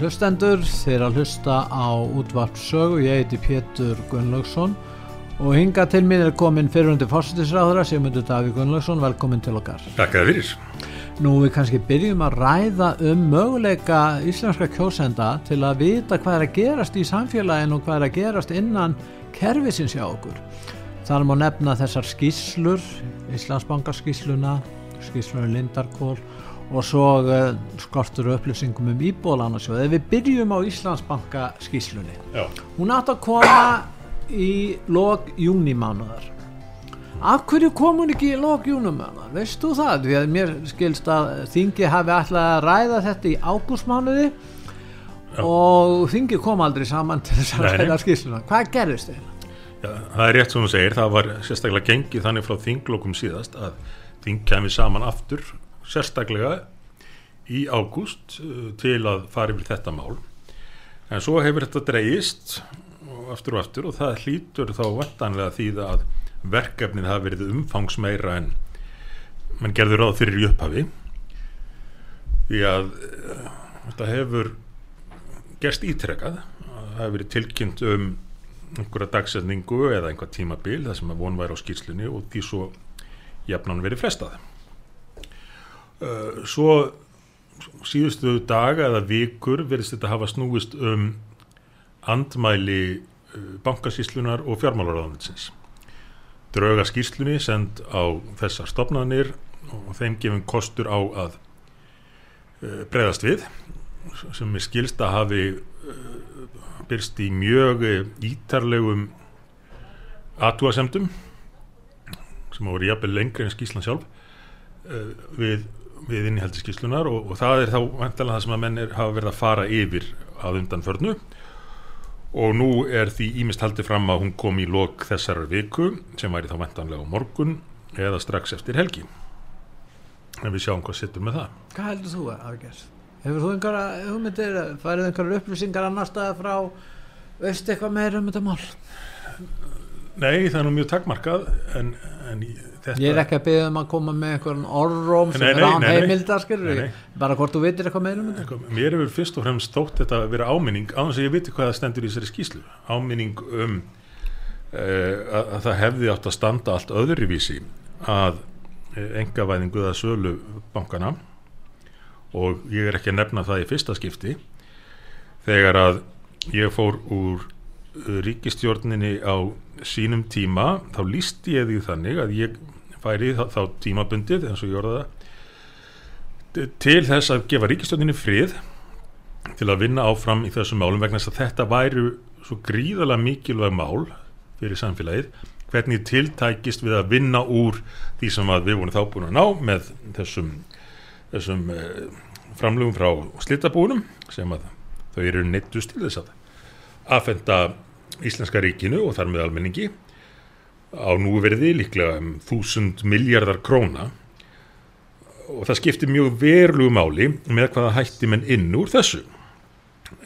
Hlustendur, þeir að hlusta á útvart sögu, ég heiti Pétur Gunnlaugsson og hinga til mér er komin fyrirundi fórsetisráðura Sigmundur Daví Gunnlaugsson, velkomin til okkar. Takk að fyrir. Nú við kannski byrjum að ræða um möguleika íslenska kjósenda til að vita hvað er að gerast í samfélaginu og hvað er að gerast innan kervisins hjá okkur. Þar má nefna þessar skýslur, Íslandsbankarskýsluna, skýsluna Lindarkól og svo uh, skortur upplýsingum um íbóðlansjóð. Ef við byrjum á Íslandsbanka skýslunni, Já. hún átt að koma í log júnimánuðar. Af hverju kom hún ekki í log júnimánuðar? Veist þú það? Því að mér skilst að þingi hafi ætlað að ræða þetta í ágústmánuði og þingi kom aldrei saman til þess að ræða skýsluna. Hvað gerðist? Já, það er rétt sem þú segir, það var sérstaklega gengið þannig frá þinglokum síðast að þing kemi saman aftur, sérstaklega í ágúst uh, til að fara yfir þetta mál. En svo hefur þetta dreigist og aftur og aftur og það hlýtur þá vantanlega því að verkefnið hafi verið umfangsmeira en mann gerður ráð fyrir í upphafi því að uh, þetta hefur gerst ítrekað það hefur verið tilkynnt um einhverja dagsetningu eða einhver tímabil það sem að von væri á skýrslunni og því svo jafnan verið frestað svo síðustu daga eða vikur verðist þetta hafa snúist um andmæli uh, bankasýslunar og fjármálaráðanitsins drauga skýrslunni send á þessar stopnarnir og þeim gefum kostur á að uh, bregðast við sem er skilst að hafi byrst í mjög ítarlegum atúasemdum sem voru jafnvel lengri en skýslan sjálf við, við innihaldi skýslunar og, og það er þá vantalega það sem að menn er, hafa verið að fara yfir að undanförnu og nú er því ímist haldið fram að hún kom í lok þessarar viku sem væri þá vantanlega á morgun eða strax eftir helgi en við sjáum hvað sittur með það Hvað heldur þú að hafa gerst? Hefur þú einhverja, hugmyndir, færið einhverjar upplýsingar annar staða frá, veist eitthvað meira um þetta mál? Nei, það er nú mjög takmarkað en, en í- þetta Ég er ekki að beða um að koma með einhvern orróm sem Nei, er nei, án nei, nei. heimildar, bara hvort þú veitir eitthvað meira um þetta. Mér hefur fyrst og fremst þótt þetta að vera áminning á þess að ég viti hvað það stendur í þessari skýslu áminning um uh, að, að það hefði átt að standa allt öðruvísi að engavæðingu eða sölu bankana og ég er ekki að nefna það í fyrsta skipti þegar að ég fór úr ríkistjórninni á sínum tíma þá lísti ég því þannig að ég færi þá, þá tímabundið eins og ég orða það til þess að gefa ríkistjórninni frið til að vinna áfram í þessum málum vegna þess að þetta væru svo gríðalega mikilvæg mál fyrir samfélagið. Hvernig tiltækist við að vinna úr því sem við vorum þá búin að ná með þessum, þessum eh, framlugum frá slitabúnum sem að þau eru neittust til þess að aðfenda Íslenska ríkinu og þar með almenningi á núverði líklega um þúsund miljardar króna. Og það skiptir mjög verulegu máli með hvaða hætti menn inn úr þessu.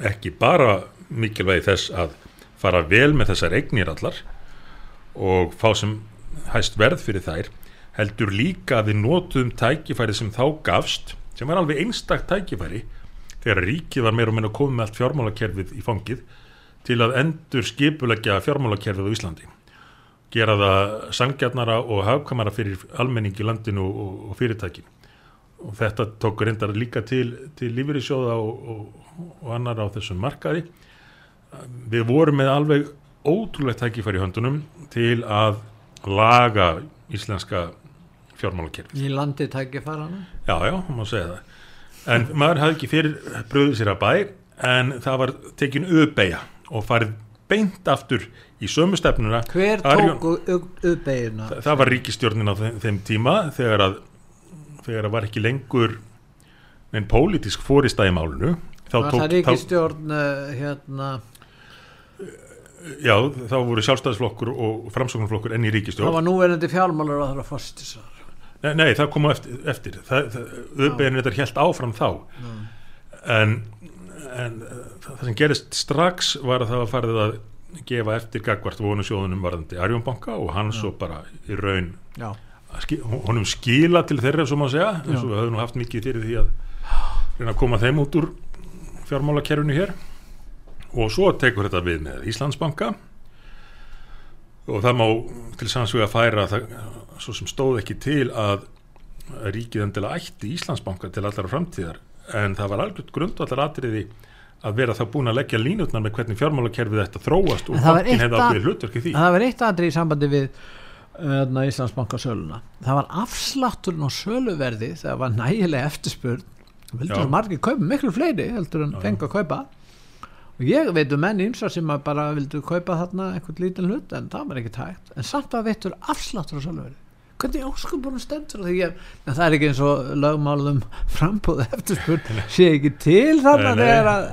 Ekki bara mikilvægi þess að fara vel með þessar eignir allar og fá sem hæst verð fyrir þær heldur líka að við notum tækifæri sem þá gafst sem var alveg einstakt tækifæri þegar ríkið var meira og meina koma með allt fjármálakerfið í fangið til að endur skipulegja fjármálakerfið á Íslandi gera það sangjarnara og hafkamara fyrir almenning í landinu og, fyrirtækin og þetta tók reyndar líka til, til lífyrirsjóða og, og, og annar á þessum markaði við vorum með alveg ótrúlegt tækifæri í höndunum til að laga íslenska fjármálakerfið. Í landi tækifærana? Já, já, má segja það. En maður hafði ekki fyrir bröðið sér að bæ, en það var tekin auðbeigja og farið beint aftur í sömu stefnuna. Hver Arjón- tók auðbeigina? Það, það var ríkistjórnin á þeim, þeim tíma þegar að þegar að var ekki lengur en pólitísk fóristæði málunu þá Var tók, það ríkistjórn uh, hérna, þá, já, þá voru sjálfstæðisflokkur og framsóknarflokkur enn í það ríkistjórn var núverandi fjármálur að það var fórstisar. nei, nei, það kom á eftir, eftir. Auðbegin þetta helt áfram þá en, en það sem gerist strax var að það var farið að gefa eftir gagvart vonusjóðunum varðandi Arjónbanka og hann svo bara í raun Já. honum skila til þeirra sem að segja eins og við höfum haft mikið fyrir því að reyna að koma þeim út úr fjármálakerfinu hér. Og svo tekur þetta við með Íslandsbanka. Og það má til sannsvega færa það, svo sem stóð ekki til að ríkið endilega ætti Íslandsbanka til allara framtíðar en það var algjört grundvallar atriði að vera það búin að leggja línutnar með hvernig fjármálakerfið þetta þróast og það bankin hefði ákveðið hlutverki því Það var eitt aðri í sambandi við uh, Íslandsbanka söluna. Það var afslátturinn á söluverði þegar var nægilega eftirspurn. Vildur að margir kaupa miklu fleiri heldur en fengi að kaupa. Og ég veit um menn ímsa sem bara vildu kaupa þarna einhvern lítinn hlut en það var ekki tægt. En samt að veittur afsláttur á söluverði. Hvernig óskupunum stendur? Ég, en það er ekki eins og lögmálum frambúð eftirspurn sé ekki til þarna Nei, nei. þegar að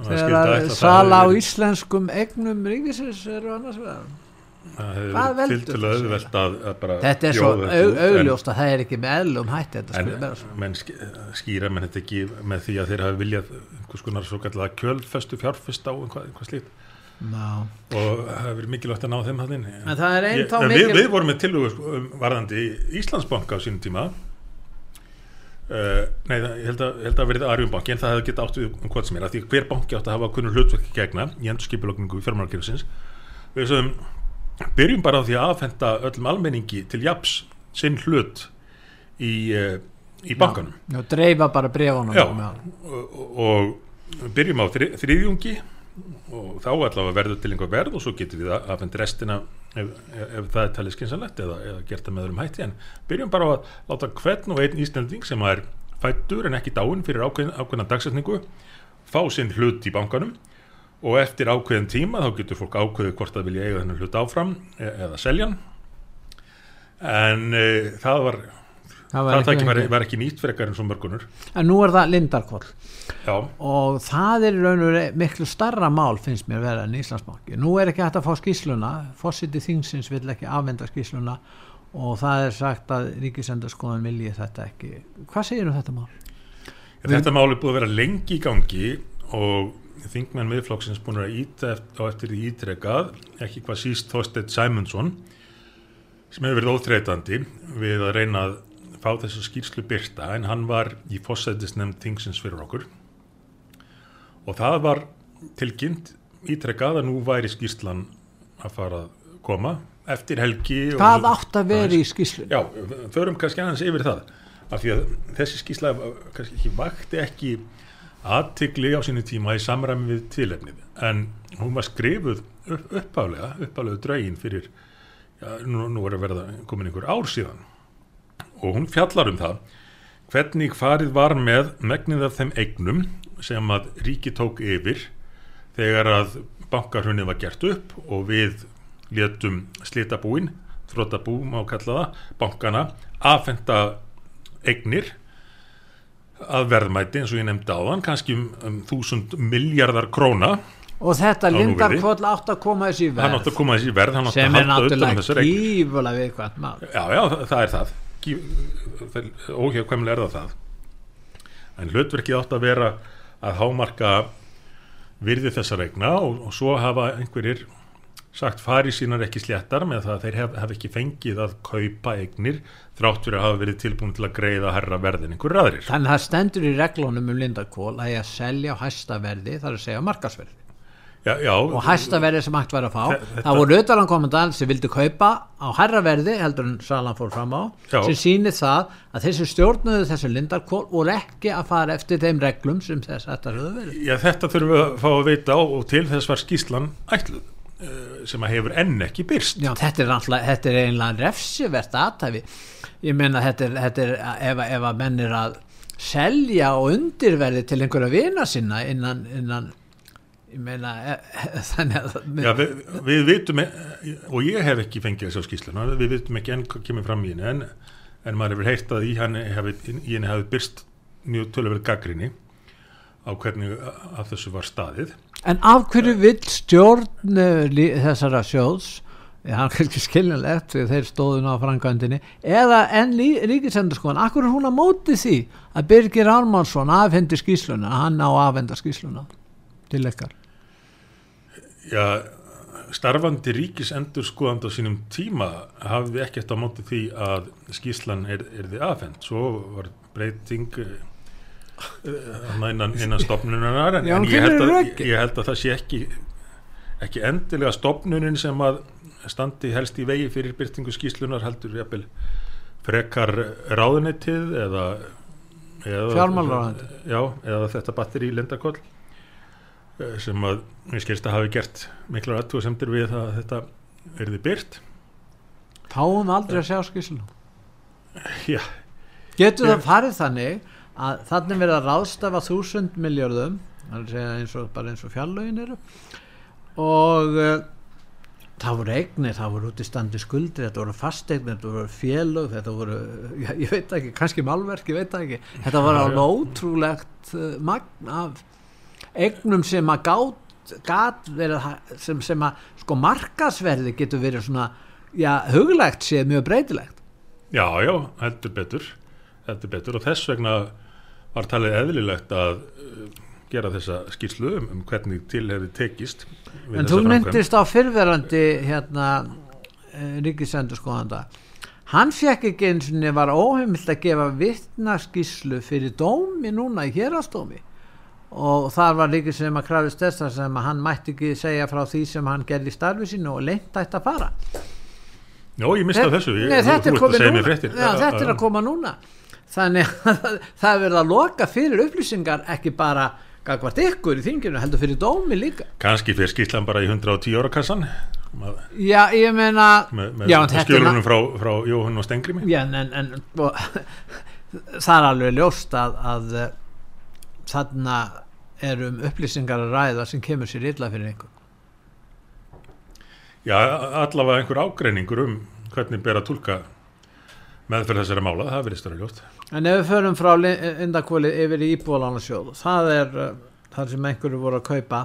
Og þegar að að sala á íslenskum eignum ríkisins eru annars vegar Hvað veldur til til þessu? auðvelt að, að bara þetta er svo bjóða þetta au, út, en- augljóst að það er ekki með eðlum hætti menn sk- skýra menn þetta ekki með því að þeir hafi viljað einhvers konar svo kallega kjölfestu fjárfest á einhvað, einhvað slíkt Ná. og það hefur verið mikilvægt að ná þeim hann það er þá við, við vorum með tilugu um, varðandi Íslandsbanka á sínum tíma. Uh, nei, það, ég held að, ég held að verið Arjumbanki en það hefði getið áttu um hvað sem er af því hver banki átt að hafa kunnur hlutverki gegna í endur skipulögningu fjármálakerfisins. Við sögum, byrjum bara á því að afhenda öllum almenningi til japs sinn hlut í, uh, í bankanum. Já, dreifa bara brefunum Já, og, og byrjum á þri, þriðjungi og þá allavega verður til einhver verð og svo getum við afhengt restina ef, ef, það er talið skynsanlegt eða, eða gert það með öðrum hætti. En byrjum bara að láta hvern og einn Íslanding sem er fættur en ekki dáin fyrir ákveðin, ákveðina dagsetningu fá sinn hlut í bankanum og eftir ákveðin tíma þá getur fólk ákveðið hvort það vilja eiga þennan hlut áfram e eða selja hann. En e, það var það var ekki lengi var ekki nýtt frekar en svo mörgunur. En nú er það Lindarkvoll já, og það er raun og veru miklu starra mál finnst mér vera en Íslandsbanki. Nú er ekki hægt að fá skýsluna fósiti þingsins vill ekki afvenda skýsluna og það er sagt að ríkisendarskoðan vilji þetta ekki. Hvað segir um þetta mál? Þetta mál er búið að vera lengi í gangi og þingmenn miðflokksins búin að íta á eftir því ítrekað, ekki hvað síst Þorstedt Sæmundsson sem hefur verið óþreytandi við að reyna að fá þessu skýrslu byrta en hann var í fósætisnefnd þingsins fyrir okkur og það var tilkynnt ítrekað að nú væri skýrslan að fara að koma eftir helgi hvað átt að vera í skýslunni? Já, förum kannski aðeins yfir það af því að þessi skýrsla kannski ekki vakti ekki aðtigli á sínu tíma í samræmi við tilefnið en hún var skrifuð upp, uppálega, uppálega draugin fyrir, já, nú, nú er að verða komin einhver ár síðan og hún fjallar um það hvernig farið var með megnið af þeim eignum sem að ríki tók yfir þegar að bankarhunni var gert upp og við létum slitabúin, þrótabú má kalla það, bankana aðfenda eignir að verðmæti eins og ég nefndi áðan kannski um, um þúsund miljardar króna. Og þetta Á. Lindarkvoll átt að koma þessi verð átti að koma þessi verð, sem er um náttúrulega gífulega viðkvæmt mál. Já, já, það er það óhjákvæmlega er það það. En hlutverkið átt að vera að hámarka virði þessar eigna og, og svo hafa einhverjir sagt fari sínar ekki sléttar með það að þeir hef, hef ekki fengið að kaupa eignir þrátt fyrir að hafa verið tilbúin til að greiða herra verðin einhverjir aðrir. Þannig að það stendur í reglunum um Lindarkvoll að ég að selja á hæsta verði þar að segja markasverði já, já, og hæsta verði sem hægt væri að fá. Þe- það voru auðvalankomandal sem vildi kaupa á hærra verði heldur en Salan fór fram á Já. sem sýnir það að þessi stjórnuðu þessu lindarkól voru ekki að fara eftir þeim reglum sem þess að þetta höfðu verið. Já, þetta þurfum við að fá að veita á og til þess var skýslan ætluð uh, sem að hefur enn ekki byrst Já, þetta er, náttúrulega- þetta er einlega refsivert aðtæfi ég meina þetta er, þetta er ef, ef að menn er að selja og undirverði til einhverja vina sinna innan, innan ég meina e, e, Já, við, við vitum e- og ég hef ekki fengið þessu skýsluna við vitum ekki enn hvað kemur fram í henni en, en maður hefur heyrt að í henni hefði, byrst mjög töluverð gaggrinni á hvernig að þessu var staðið. En af hverju vill stjórn þessara sjóðs hann er kannski skiljanlegt þegar þeir stóðun á frangöndinni eða enn ríkisendurskóðan, akkur er hún að móti því að Birgir Ármannsson afhendi skýsluna, hann á að afhenda skýsluna til ekkar Já, starfandi ríkisendur skoðand á sínum tíma hafði ekkert á móti því að skýslan er, er því afhend svo var breyting uh, innan, innan stopnunar en, Já, en ég, held að, ég held að það sé ekki ekki endilega stopnunin sem að standi helst í vegi fyrir byrtingu skýslunar heldur jafnvel frekar ráðunetið eða, eða já, eða þetta batteri í Lindarkoll eh, sem að ég skilst að hafi gert miklar aðtúasemdir við að þetta erði byrt Fáum aldrei að sjá skýsluna já, Getur það farið þannig að þannig verið að ráðstafa þúsund miljörðum eins og, bara eins og fjallögin eru og uh, það voru eignir, það voru út í standi skuldir þetta voru fasteignir, þetta voru félög þetta voru, ég, ég veit ekki, kannski málverk, ég veit ekki, þetta já. alveg ótrúlegt uh, magn af eignum sem að gát, gat verið sem, sem að sko markasverði getur verið svona já, huglægt séð mjög breytilegt. Já, já, heldur betur heldur betur. Og þess vegna var talið eðlilegt að uh, gera þessa skýrslu um, um hvernig til hefði tekist En þú myndist á fyrverandi hérna ríkisendur skoðanda hann fekk ekki eins og var óheimilt að gefa vittnaskíslu fyrir dómi núna í hérastómi og þar var líka sem að krafist þess að sem að hann mætti ekki segja frá því sem hann gerði í starfi sínu og leint ætti að fara. Já, ég mista þessu, ég, Nei, þetta er núna. fréttir. Já, þetta er að koma núna. Þannig að það er verið að loka fyrir upplýsingar ekki bara gagvart ykkur í þinginu heldur fyrir dómi líka. Kannski fyrir skýrslan bara í 110 ára kassan. Já, ég meina með, með Já, skjölunum frá, frá Jóhann og Stengrimi Já, en, en, og, það er alveg ljóst að, að þarna er um upplýsingar að ræða sem kemur sér illa fyrir einhver Já, allavega einhver ágreiningur um hvernig ber að tólka meðferð þessara mála, það verið störa ljótt en ef við förum frá indakvöli yfir í íbúðalánarsjóð það er uh, þar sem einhverju voru að kaupa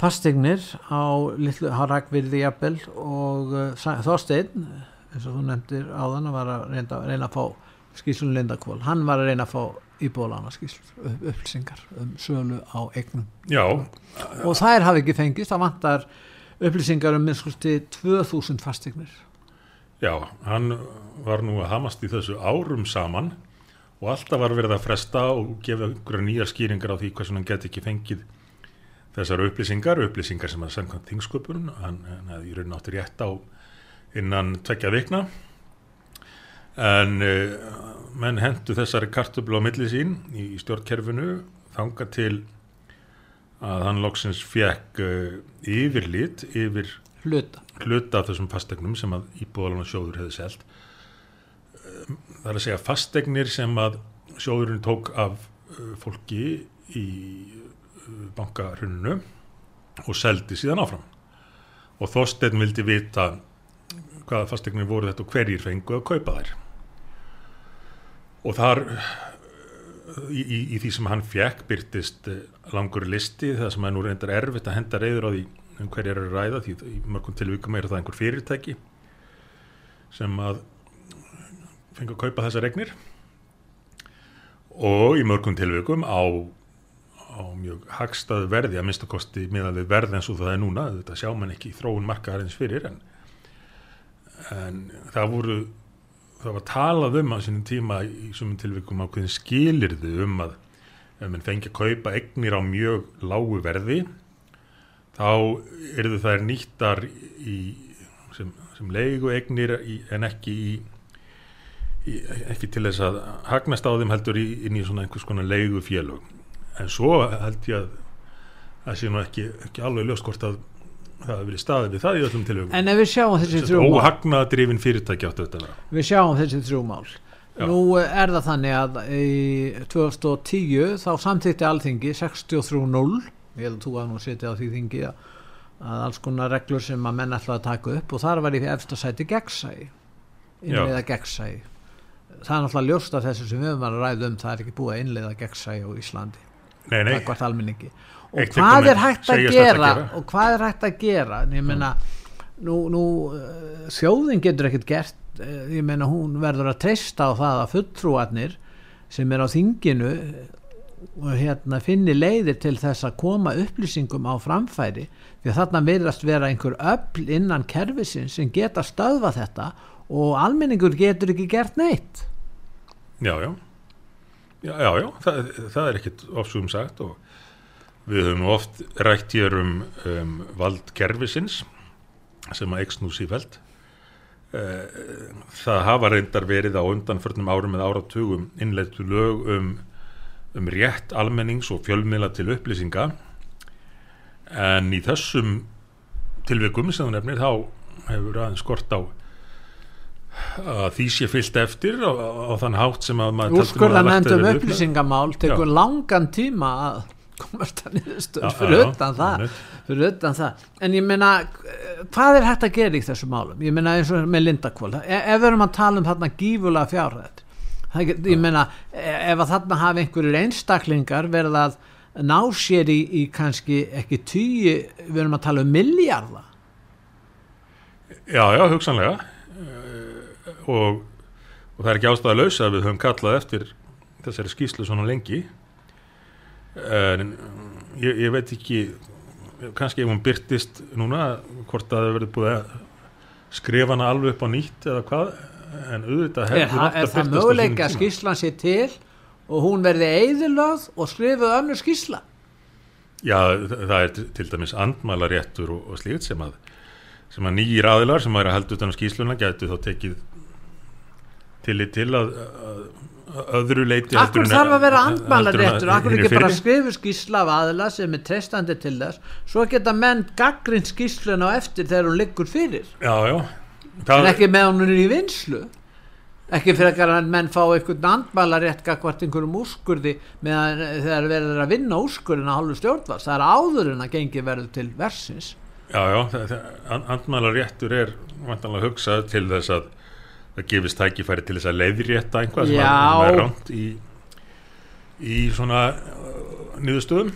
fastegnir á litlu harakvirði jafnvel og uh, Þorsteinn eins og þú nefndir áðan var að reyna, reyna að fá skýslun Lindakvól hann var að reyna að fá íbúðalánaskýslur upplýsingar um sölu á eignum. Já, og þær hafi ekki fengist, það vantar upplýsingar um minnskusti 2000 fastegnir já, hann var nú að hamast í þessu árum saman og alltaf var verið að fresta og gefa einhverja nýjar skýringar á því hversu hann geti ekki fengið þessar upplýsingar, upplýsingar sem að samkvæmt tingsköpun, hann, hefði í raun átti rétt á innan tvekja vikna en uh, menn hendu þessari kartöflu á milli sín í, stjórnkerfinu þanga til að hann loksins fekk uh, yfirlit yfir hluta. hluta af þessum fastegnum sem að íbúðalana sjóður hefði selt. Það er að segja fastegnir sem að sjóðurinn tók af fólki í bankarunnu og seldi síðan áfram. Og Þorsteinn vildi vita hvaða fastegnir voru þetta og hverjir fengu að kaupa þær og þar í, í, í því sem hann fekk byrtist uh, langur listi það sem er nú reyndar erfitt að henda reyður á því um hverjar eru ræða því í mörgum tilvíkum er það einhver fyrirtæki sem að fengi að kaupa þessar regnir og í mörgum tilvíkum á, á mjög hagstað verði að minnstakosti miðað við verð eins og það er núna þetta sjá mann ekki í þróun markaðarins fyrir en, en það voru það var talað um á sínum tíma í sumum tilvíkum ákveðin skilirðu um að ef mann fengi að kaupa egnir á mjög lágu verði þá eru þær nýttar í, sem, sem leigu egnir í, en ekki í, ekki til þess að hagnast á þeim heldur í, inn í svona einhvers konar leigu félög en svo held ég að það sé nú ekki, ekki alveg ljóst hvort að það hefur verið staðið við það í öllum tilögum En ef við sjáum þessi þrjú mál óhagnaðadrifin fyrirtæki áttu þetta að vera. við sjáum þessi þrjú mál. Já. nú er það þannig að í 2010 þá samþýtti alþingi 63.0 ég held að þú að nú setja á því þingi að, alls konar reglur sem að menn ætla að taka upp og þar var í efsta sæti gegnsæi. Innleiða gegnsæi. Það er náttúrulega ljóst af þessu sem við höfum að ræða um það er ekki búið að innleiða gegnsæi á Íslandi. Nei, nei, og hvað er hægt að gera, og hvað er hægt að gera? Ég meina nú, nú uh, þjóðin getur ekkert gert uh, ég meina hún verður að treysta á það að fulltrúarnir sem er á þinginu og hérna finni leiðir til þess að koma upplýsingum á framfæri. Því að þarna verðast vera einhver öll innan kerfisins sem geta stöðva þetta og almenningur getur ekki gert neitt. Já, já. Já, já, já, það, það er ekkit ofsugum sagt og við höfum oft rætt hér um, um vald kerfisins sem að eikst nú sífælt það hafa reyndar verið á undanförnum árum eða áratugum innleitu lög um, um rétt almennings og fjölmiðla til upplýsinga. En í þessum tilvikum sem þú nefnir þá hefur aðeins skort á að því sé fyllt eftir á, á þann hátt sem að maður taldi nú að úrskurða lagt nefndum hefði upp með. upplýsingamál tekur langan tíma að komast að niðurstöð fyrir fyrir utan það. En ég meina, hvað er hægt að gera í þessu málum? Ég meina eins og með Lindakvól ef ef við erum að tala um þarna gífulega fjárhætt ég meina e- ef að þarna hafi einhverjur einstaklingar verið að ná sér í, í kannski ekki tíu, við erum að tala um milljarða. Já, já, hugsanlega. Eh, og, og það er ekki ástæða laus að við höfum kallað eftir þessari skýslu svona lengi en ég, ég veit ekki kannski ef hún byrtist núna hvort að það verður búið að skrifa hana alveg upp á nýtt eða hvað en auðvitað er, hefði það- átt er að það möguleika að tíma. skýslan sé til og hún verði eðilöð og skrifuð önnur skýsla Já, þa- það er til- til dæmis andmælaréttur og, og slíkt sem að sem að nýjir aðilar sem væri að halda utan á skýsluna gætu þá tekið til að, að, að öðru leiti Akkur en- þarf að vera heldur en andmælaréttur, akkur ekki bara skrifu skýsla af aðila sem er treystandi til þess, svo geta menn gaggrind skýsluna á eftir þegar hún liggur fyrir, Já, já. En það, ekki með hún í vinslu ekki fyrir að menn fá einhvern andmælarétt gagvart einhverjum úrskurði meðan þegar verður að vinna úrskurðin að hálfu stjórnvars, það er áður en að gengi verður til versins Já, já, það, það, andmælaréttur er vantanlega hugsað til þess að það gefist tækifæri til þess að leiðrétta einhvað sem, að, er ránt í, í svona uh, niðurstöðum.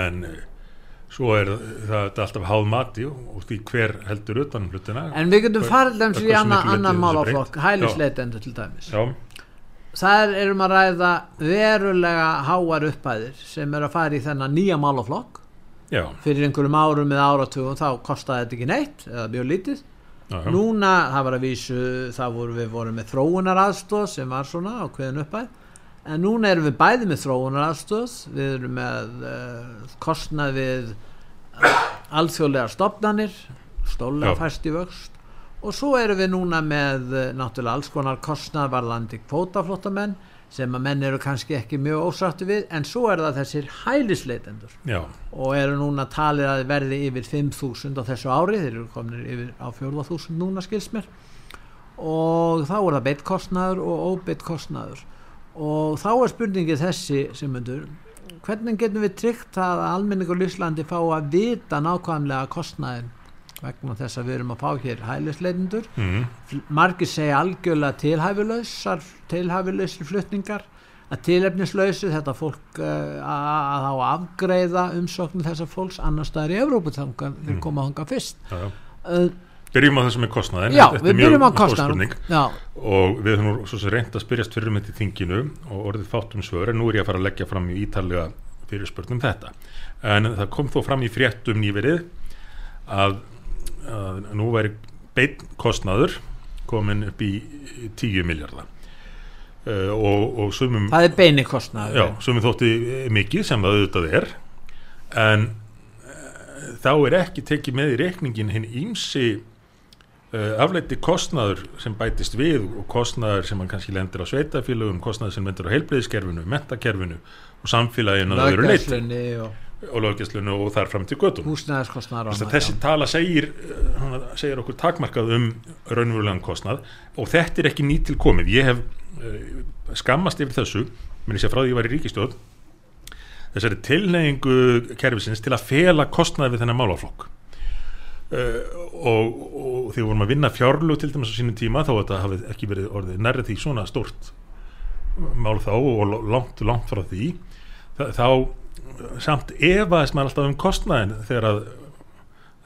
En uh, svo er það alltaf háð mati og, því hver heldur utan um hlutina. En við getum farið þeim í hversu annan, málaflokk hælisleitendur til dæmis. Já, það erum að ræða verulega háar upphæðir sem er að fara í þennan nýja málaflokk. Já, fyrir einhverjum árum eða áratugum þá kostaði þetta ekki neitt eða mjög lítið já. núna það var að vísu það voru við vorum með þróunar aðstóð sem var svona ákveðin upphæð en núna erum við bæði með þróunar aðstóð við erum með uh, kostnað við alþjóðlega stopnanir stólega Já. fæst í vöxt og svo erum við núna með uh, náttúrulega alls konar kostnað varðandi kvótaflóttamenn sem að menn eru kannski ekki mjög ósáttu við en svo er það þessir hælisleitendur. Já, og eru núna talið að verði yfir 5.000 á þessu ári, þeir eru komin yfir á 4.000 núna skils mér. Og þá er það beitt kostnaður og óbeitt kostnaður. Og þá er spurningið þessi sem myndur hvernig getum við tryggt að almenningur Lýslandi fá að vita nákvæmlega kostnaðin vegna þess að við erum að fá hér hælisleitindur mm, margir segja algjörlega tilhæfilausar tilhæfilausir flutningar að tilefnislausu þetta fólk uh, að þá afgreiða umsóknir þessar fólks annars staðar í Evrópu þangar þeir Mm. koma þangað fyrst. Já, já. uh, Byrjum á þessum með kostnaðin já, Þetta er við byrjum á já, og við höfum nú reynd að spyrjast fyrir með til þinginu og orðið fátt um svör en nú er ég að fara að leggja fram í ítalega fyrirspurnum þetta. En það kom þó fram í fréttum nýverið að, að nú væri beinn kostnaður komin upp í 10 miljardar uh, og, og sumum það er beini kostnaður. Já, sumum þótti mikið sem það auðvitað er en uh, þá er ekki tekið með í reikningin hinn ímsi uh, afleiti kostnaður sem bætist við og kostnaður sem hann kannski lendir á sveitafélögum, kostnaður sem lendir á heilbreyðiskerfinu, mentakerfinu og samfélaginu og og löggjastlunu og þar fram til að annað, þessi tala segir, eh, segir okkur takmarkað um raunverulegan kostnað og þetta er ekki nýtt til komið. Ég hef uh, skammast yfir þessu menn ég sé frá því ég var í ríkistjóð þessari tilneyingu kerfisins til að fela kostnaði við þennan málaflokk. Uh, og, og því vorum að vinna fjárlug til dæmis á sínum tíma að þetta hafi ekki verið orðið nærrið því svona stort mál þá og langt, langt frá því þá, þá samt efaðist maður alltaf um kostnaðin þegar að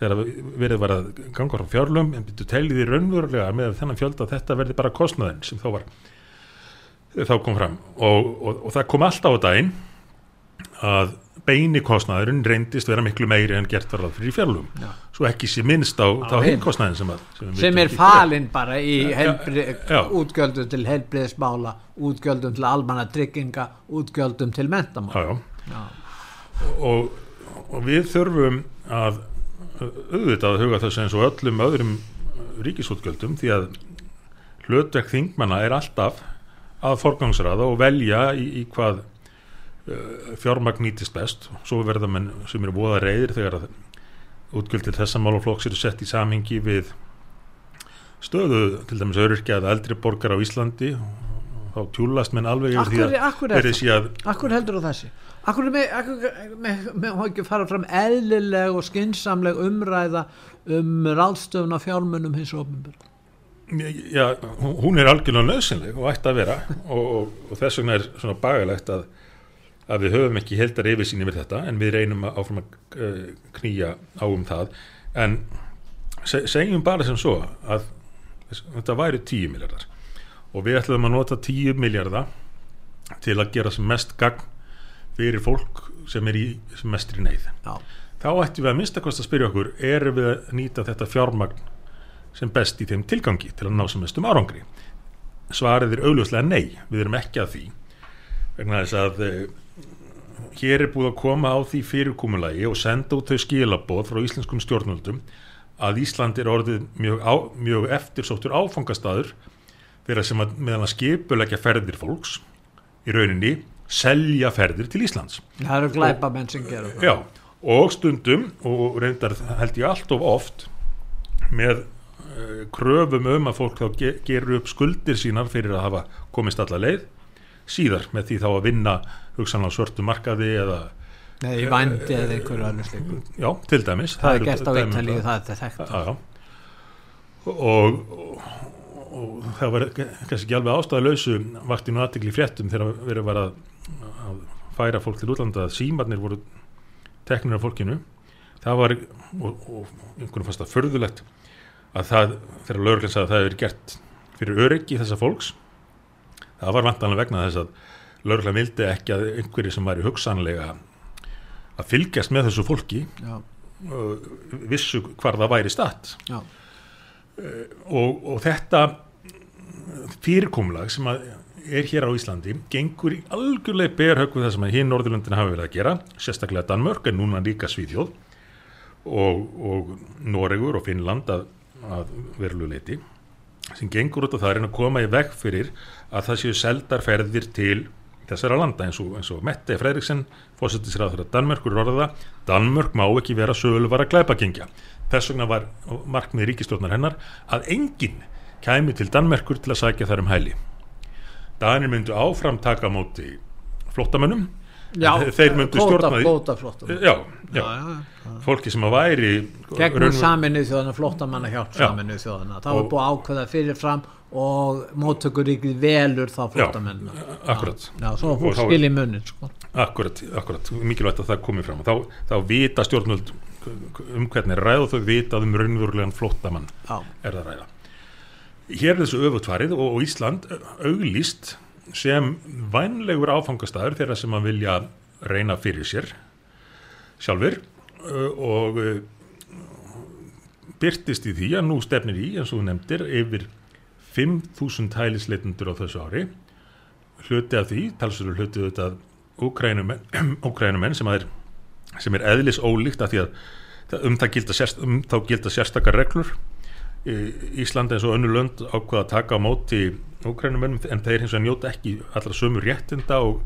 þegar verið var að ganga frá fjárlum en byrju telið í raunverulega með þennan fjölda þetta verði bara kostnaðin sem þá var þá kom fram. Og, og, og það kom alltaf á daginn að beini kostnaðurinn reyndist vera miklu meiri en gert var að fyrir fjárlum Já. svo ekki sé minnst á, á kostnaðin sem, að, sem vitum er falinn bara í helbri, útgjöldum til helbriðismála útgjöldum til almanna trygginga útgjöldum til mentamála hver. já, já. Og, og við þurfum að auðvitað að huga þessu eins og öllum öðrum ríkisútgjöldum því að hlutverk þingmanna er alltaf að forgangsraða og velja í, í hvað uh, fjármagn nýtist best. Svo verða menn sem eru voða reyðir þegar að útgjöld til þessa málaflokks eru sett í samhengi við stöðu til dæmis öryrkja eða eldri borgar á Íslandi og þá tjúlast menn alveg yfir því Akkur, að akkur, að akkur heldur þú þessi akkur með, akkur, ekki fara fram eðlileg og skinsamleg umræða um ráðstöfun af fjármunum hins ofnbjörn Já, hún er algjörlega nöðsynleg og ætti að vera og, og, og þess vegna er svona bagalegt að, að við höfum ekki heldar yfirsýn yfir þetta en við reynum að áfram að uh, knýja á um það. En se, segjum bara sem svo að þetta væri 10 miljardar og við ætlum að nota 10 miljardar til að gera sem mest gagn fyrir fólk sem er í sem mest í neyð. Já, þá ættum við að minnsta kost að spyrja okkur erum við að nýta þetta fjármagn sem best í þeim tilgangi til að ná sem mestum árangri? Svarið er augljóslega nei, við erum ekki að því. Vegna þess að e, hér er búið að koma á því fyrirkomulagi og senda út þau skilaboð frá íslenskum stjórnvöldum að Ísland er orðið mjög, á, mjög eftirsóttur áfangastadur þeirra sem að meðan að skipulegja ferðir fólks í rauninni selja ferðir til Íslands. Það eru glæpamenn sem gera það. Já, og stundum og reyndar held ég allt of oft með uh, kröfum um að fólk þá ge gerur upp skuldir sínar fyrir að hafa komist alla leið síðar með því þá að vinna hugsanlega svörtu markaði eða Nei, í vændi eða einhverju annars líku já, til dæmis. Það er eru gert á Ítalíu, það. það er þekkt Já, já. Og, og, og það var kannski ekki alveg ástæðalausu vakti nú aðtikli fréttum þegar verið var að, að færa fólk til útlanda að símarnir voru teknir af fólkinu. Það var, og, og einhvern fannst það förðulegt að það, þegar lögurinn sagði að það hefur gert fyrir öryggi þessa fólks það var vantanlega vegna þess að lögurinn vildi ekki að einhverju sem væri hugsanlega að fylgjast með þessu fólki Já, uh, vissu hvar það væri statt. Já, og, og þetta fyrirkomlag sem er hér á Íslandi gengur í algjörlega berhögg við það sem hinn Norðurlöndin hafa verið að gera sérstaklega Danmörk en núna líka Svíþjóð og, og Noregur og Finnland að, að verlu leiti sem gengur út á það að reyna að koma í veg fyrir að það séu seldarferðir til þessara landa eins og, eins og Mette Fredriksen fósettisræður að Danmörkur orða Danmörk má ekki vera sölu var að glæpagengja. Þess vegna var markmið ríkistjórnar hennar að enginn kæmi til Danmerkur til að sækja þar um hæli. Danir myndu áfram taka á móti flottamönnum já. Þeir myndu stjórna því. Kvóta flóta já, já, fólki sem að væri Gegnum raunver- saminnið þjóðana, flóttamanna hjálp Já. saminnið þjóðana Það var búið að ákveða fyrirfram og móttökuríkið velur þá flóttamenn akkurat. Já, svo Og fólk þá- skilji munnin sko. Akkurat, akkurat, mikilvægt að það komi fram. Þá, þá vita stjórnvöld um hvernig er ræð og þau vita um raunverulegan flóttamann Já, er það ræða. Hér er þessu öfutvarið og Ísland auglýst sem vænlegur áfangastæður þeirra sem að vilja reyna fyrir sér sjálfur uh, og uh, byrtist í því að nú stefnir í, eins og þú nefndir, yfir 5.000 hælisleitundur á þessu ári. Hluti af því, talsverður hluti auðvitað Úkrænumenn sem, sem er eðlis ólíkt af því að um, gilda sérst, um þá gilda sérstakar reglur. Í- Ísland eins og önnu lönd ákvaða að taka á móti Úkrænumennum en þeir hins vegar njóta ekki allra sömu réttinda og,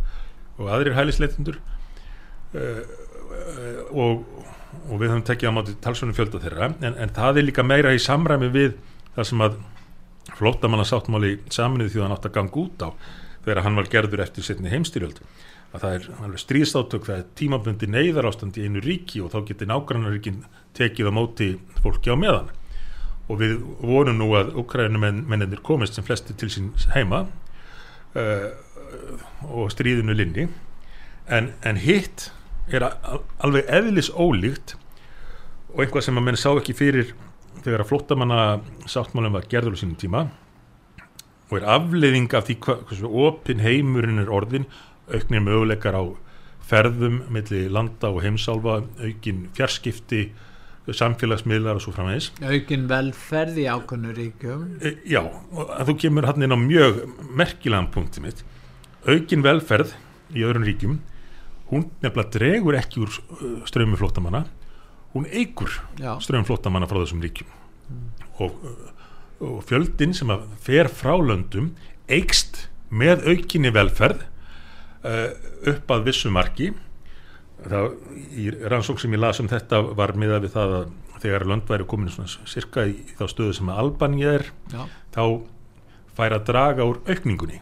og aðrir hælisleitundur uh, eh, og, og við höfum tekið á máti talsvunum fjölda þeirra en, en það er líka meira í samræmi við það sem að flótamanna sáttmáli saminuð þjóðan átt að ganga út á þegar hann var gerður eftir setni heimstyrjöld að það er alveg stríðstátök það er tímabundi neyðar ástand í einu ríki og þá getur nágrannaríkin tekið á móti fólki á meðan og við vonum nú að Ukrænumennir komist sem flesti til sín heima uh, og stríðinu linni. En, en hitt er alveg eðlis ólíkt og einhvað sem að menn sá ekki fyrir þegar að flottamanna sáttmálum var gerður á sínum tíma. Og er afleiðing af því hversu opin heimurinn er orðin auknir möguleikar á ferðum millir landa og heimsálfa aukin fjarskipti samfélagsmiðlar og svo framvegis. Aukin velferð í ákvöndu ríkjum. E, já, þú kemur hann inn á mjög merkilegan punkti mitt. Aukin velferð í öðrun ríkjum hún nefnilega dregur ekki úr uh, strömu flótamanna hún eigur strömu flótamanna frá þessum ríkjum. Mm. og, uh, og fjöldin sem að fer frá löndum eigst með aukinni velferð uh, upp að vissu marki það, í rannsók sem ég las um þetta var miða við það að þegar lönd væri komin svona cirka í þá stöðu sem að Albanija er Já. þá fær að draga úr aukningunni.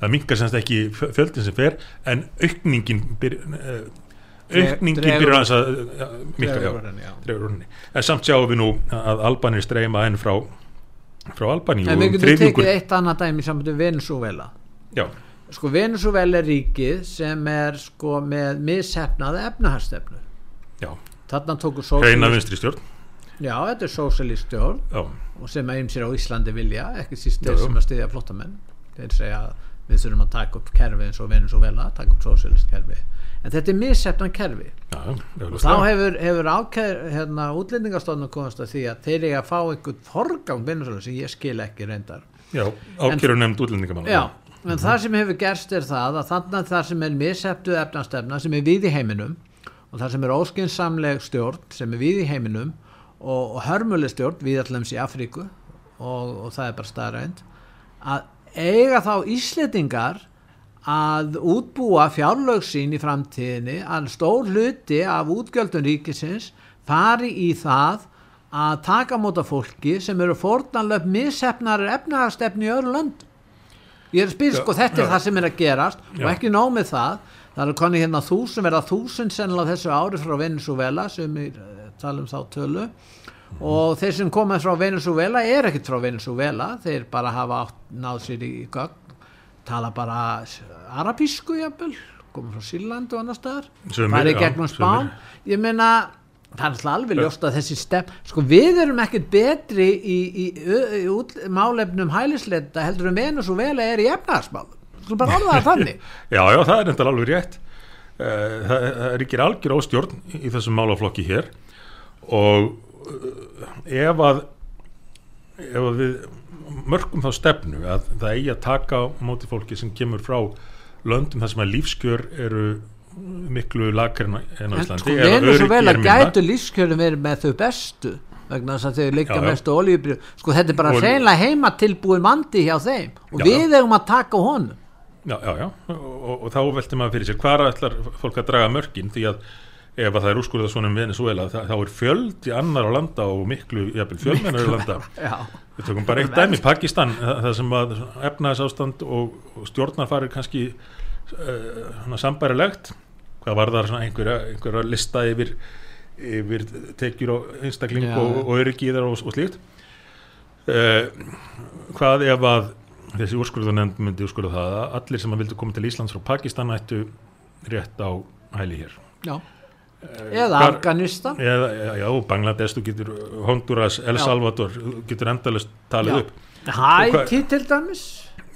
Það mingar semst ekki fjöldin sem fer en aukningin byr, uh, aukningin byrjar að uh, minka en samt sjáum við nú að Albanir streyma enn frá frá Albaníu en við getum tekið eitt annað dæmi saman með Venezuela já sko Venezuela er ríkið sem er sko með missefnaði efnaharstefnu þarna tókur hreina vinstri stjórn. Já þetta er sósalist stjórn og sem að er á Íslandi vilja ekki síst þeir sem að styðja flottamenn þeir segja að við þurfum að taka upp kerfi eins og Venezuela taka upp sósalist kerfi. En þetta er missefnan kerfi. Já, og þá hefur, hefur ákæð hérna, útlendingastofnum komast að því að þeir eru að fá einhvern forgang Venezuela sem ég skil ekki reyndar. Já, ákæður nefnd útlendingamann já en það sem hefur gerst er það að þannig að það sem er misseftu efnastefna sem er við í heiminum og það sem er óskinsamleg stjórn sem er við í heiminum og, og hörmuleg stjórn við allams í Afríku og, og það er bara staðrænt að eiga þá Ísletingar að útbúa fjárlögsín í framtíðinni að stór hluti af útgjöldun ríkisins fari í það að taka móta fólki sem eru fornanlöf missefnar efnahagstefni í öðru lönd ég er að spyrja sko þetta er það sem er að gerast og ekki nómið það. Það er koni hérna þúsund verða þúsund sennilega þessu ári frá Venezuela sem við eh, talum þá tölu. Og þeir sem komað frá Venezuela er ekkert frá Venezuela þeir bara hafa átt, náð sér í gögn tala bara arabísku jafnvel komað frá Síland og annar staðar. Það er gegnum spán. Ég meina það er alveg ljóst að þessi stefn sko við erum ekkert betri í, í, í, í málefnum hælisleita heldur um venus og vel er í efnarsmál sko bara orða það þannig. Já, já, það er nefndar alveg rétt. Eh, það, það er ekki algjör ástjórn í þessum málaflokki hér. Og eh, ef að ef að við mörgum þá stefnu að það eigi að taka á móti fólki sem kemur frá löndum þar sem að lífskjör eru miklu lakar en á Íslandi en sko vel að gætu lífskjörum verið með þau bestu vegna þess að þau leika mestu olíubrið sko þetta er bara reyna heima tilbúin mandi hjá þeim. Og já, við hefum að taka honum. Já já já. Og, og þá veltum maður fyrir sér hvar ætlar fólk að draga mörgin því að ef að það er úrskurðað svona um Venezuela þá er fjöld í annar á landa og miklu fjölmennar á landa. Við tökum bara eitt dæmi, Pakistan það sem að efnaðs ástand og, og stjórnarfarir kannski uh, sambærilegt hvað var það einhverja, einhverja lista yfir, yfir tekjur og einstakling Já. og, og öryggiðar og, og slíkt. Uh, hvað ef að þessi úrskurðunemnd myndi úrskurða það að allir sem að vildu koma til Íslands frá Pakistan ættu rétt á hæli hér? Já. Eh, eða Afganistan. Eða, já, Bangladesh, þú getur Honduras, El Salvador, þú getur endalist talið já. upp. Hæti til dæmis.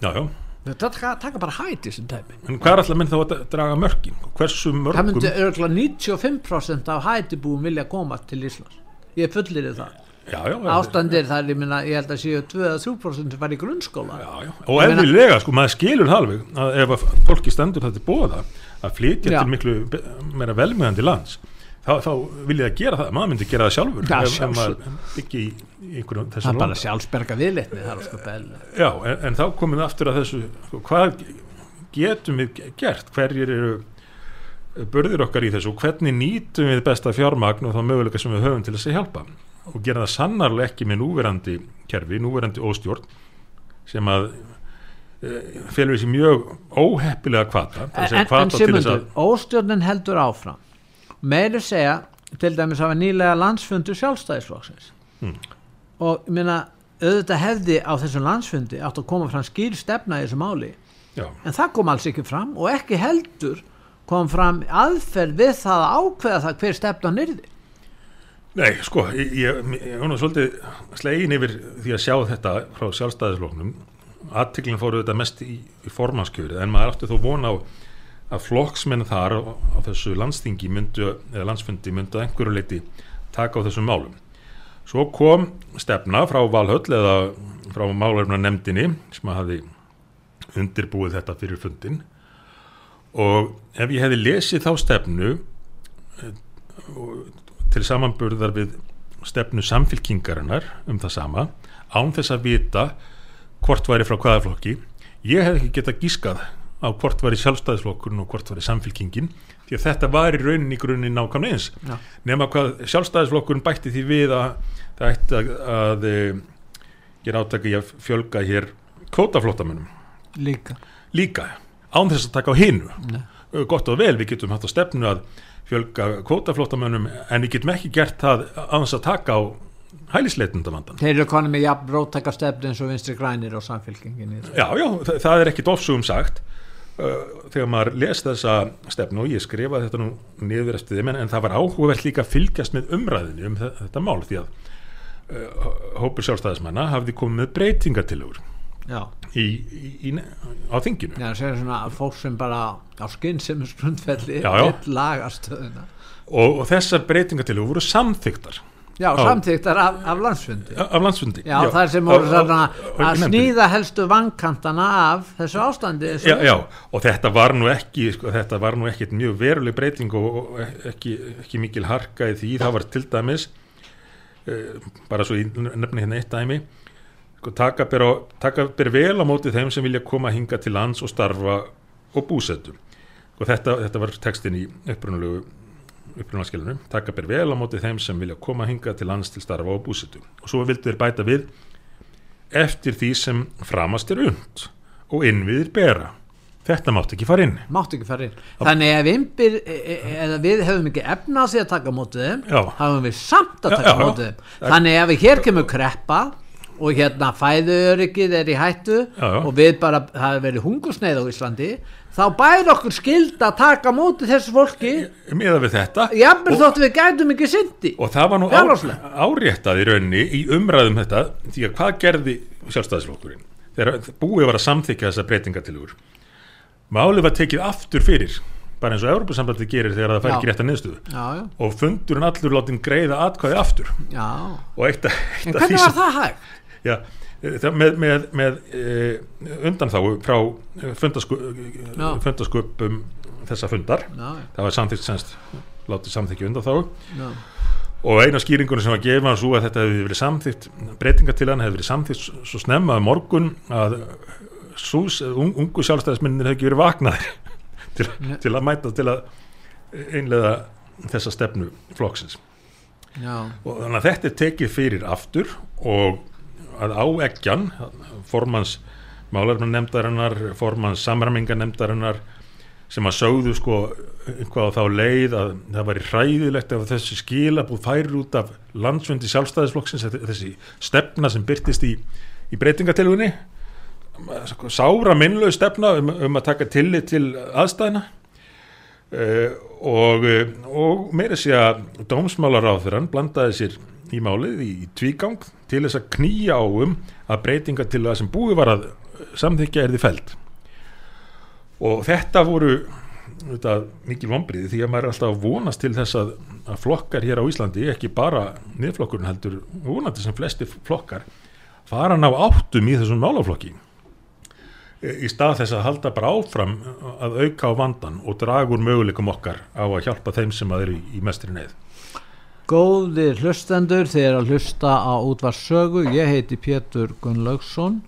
Já, já þetta taka bara hæti sem dæmi en hvað er alltaf minn þá að draga mörgin hversu mörgum? það myndi örgulega 95% af hætibúum vilja koma til Íslands. Ég fullir það. Já, já, ástandir þar, ég, minna, ég held að séu 2-3% sem var í grunnskóla. Já, og eðlilega, sko, maður skilur halvig að ef að fólki stendur þetta bóða að flytja til miklu meira velmjöðandi lands þá, þá vil ég að gera það, maður myndi gera það sjálfur. Ef, ef maður ekki í einhverjum það er bara sjálfsberga viðleitni sko já, en, en þá komum við aftur að þessu sko, hvað getum við gert? Hverjir eru burðir okkar í þessu? Og hvernig nýtum við besta fjármagn og þá möguleika sem við höfum til þess að hjálpa? Og gera það sannarlega ekki með núverandi kerfi, núverandi óstjórn sem að e, felur þessi mjög óheppilega kvata En, en Simundur, óstjórnin heldur áfram meiri segja til dæmis að nýlega landsfundu sjálfstæðisflokksins hmm. og minna auðvitað hefði á þessum landsfundi átt að koma fram skýr stefna í þessu máli Já. en það kom alls ekki fram og ekki heldur kom fram aðferð við það að ákveða það hver stefna nyrði Nei, sko, ég, ég, ég var svolítið slegin yfir því að sjá þetta frá sjálfstæðislóknum aðtiklinn fóru þetta mest í, í formanskjöri en maður átti þó vona á að flokksmenn þar á, þessu landstingi myndu, eða landsfundi myndu að einhverju leiti taka á þessum málum. Svo kom stefna frá Valhöll eða frá málverfna nefndinni sem að hafi undirbúið þetta fyrir fundin og ef ég hefði lesið þá stefnu eh, til samanburðar við stefnu samfélkingarinnar um það sama án þess að vita hvort væri frá hvaða flokki ég hef ekki getað gískað á hvort væri sjálfstæðisflokkurinn og hvort væri samfélkingin því að þetta var í raunin í grunin nákvæmlega eins ja. nema hvað sjálfstæðisflokkurinn bætti því við að það ætti að, að, eh, gera átaki að fjölga hér kvótaflottamönnum líka líka án þess að taka á hinu Nei. gott og vel, við getum hatt á stefnu að fjölga kvótaflótamönnum en við getum ekki gert það án þess að taka á hælisleitundavandana. Þeir eru konið með jafn róttaka stefni eins og vinstri grænir og samfélkinginni. Já, já, það, það er ekkit ofsugum sagt þegar maður les þessa stefnu og ég skrifa þetta nú niður eftir þeim en það var áhugavert líka að fylgjast með umræðinu um þetta mál því að uh, hópur sjálfstæðismanna hafði komið með breytingatilur í, í, í, á þinginu. Já, það séu svona fólk sem bara á skinn sem er sprundfelli og, og þessar breytingatilug voru samþygtar Já, á, samþygtar af, af landsfundi. Af landsfundi Já, já. það sem voru svona að snýða helstu vankantana af þessu ástandi já, já, og þetta var nú ekki sko, þetta var nú ekki mjög veruleg breyting og ekki, ekki mikil harka í því, það var til dæmis uh, bara svo í nefni hérna eitt dæmi Sko, taka ber vel á móti þeim sem vilja koma hinga til lands og starfa og búsettu og sko, þetta, þetta var tekstin í upprunalegu upprunalskjölunum, taka ber vel á móti þeim sem vilja koma hinga til lands til starfa og búsettu og svo vildu þeir bæta við eftir því sem framast er und og innviðir bera. Þetta mátt ekki fara inn. Mátt ekki fara inn, þannig ef ymbir e, e, eða við hefum ekki efnað því að taka mótið þeim, hafum við samt að taka mótið þeim, þannig ef við hér kemur kreppa og hérna fæðuöryggið er í hættu já, já. og við bara, það hefur verið hungursneið á Íslandi þá bæri okkur skild að taka móti þessu fólki. Meða við þetta. Jafnveg þóttu við gætum ekki syndi og það var nú á, áréttað í raunni í umræðum þetta því að hvað gerði sjálfstæðisflokkurinn? Þegar búið var að samþykja þessa breytingatilur málið var tekið aftur fyrir bara eins og Európa-sambandi gerir þegar það fær ekki rétt að niðurstöðu. Og fundurinn allur látin greiða atkvæði aftur. Já. og eitt var það hægt? Já, með, með, með e, undanþáu frá fundasköpum þessa fundar. Já. það var samþýtt semst látið samþykja undanþáu og eina skýringunum sem var gefað svo að þetta hefði verið samþýtt breytingatilan hefði verið samþýtt svo snemma morgun að sús, un, ungu sjálfstæðisminnir hefði ekki verið vaknaðir til, til að mæta til að einlega þessa stefnu flokksins. Já. og þannig að þetta er tekið fyrir aftur og að áeggjan formans málarinn nefndarinnar formans samræmingar nefndarinnar sem að sögðu sko eitthvað á þá leið að það var í hræðilegt ef þessi skilabúð færi út af landsfundi sjálfstæðisflokksins þessi stefna sem byrtist í, í breytingatelunni sko, sára minnlegu stefna um, um að taka tillit til aðstæðina uh, og, og meira sé að dómsmálar á þeirran blandaði sér í málið í tvígang til þess að knýja áum að breytinga til það sem búið var að samþykja er því fælt og þetta voru þetta, mikið vombriði því að maður er alltaf vonast til þess að, að flokkar hér á Íslandi, ekki bara niðurflokkurinn heldur, vonandi sem flesti flokkar fara ná áttum í þessum málaflokki í stað þess að halda bara áfram að auka á vandan og dragur möguleikum okkar á að hjálpa þeim sem að eru í, í mestri neið Góðir hlustendur, er að hlusta á útvarssögu, ég heiti Pétur Gunnlaugsson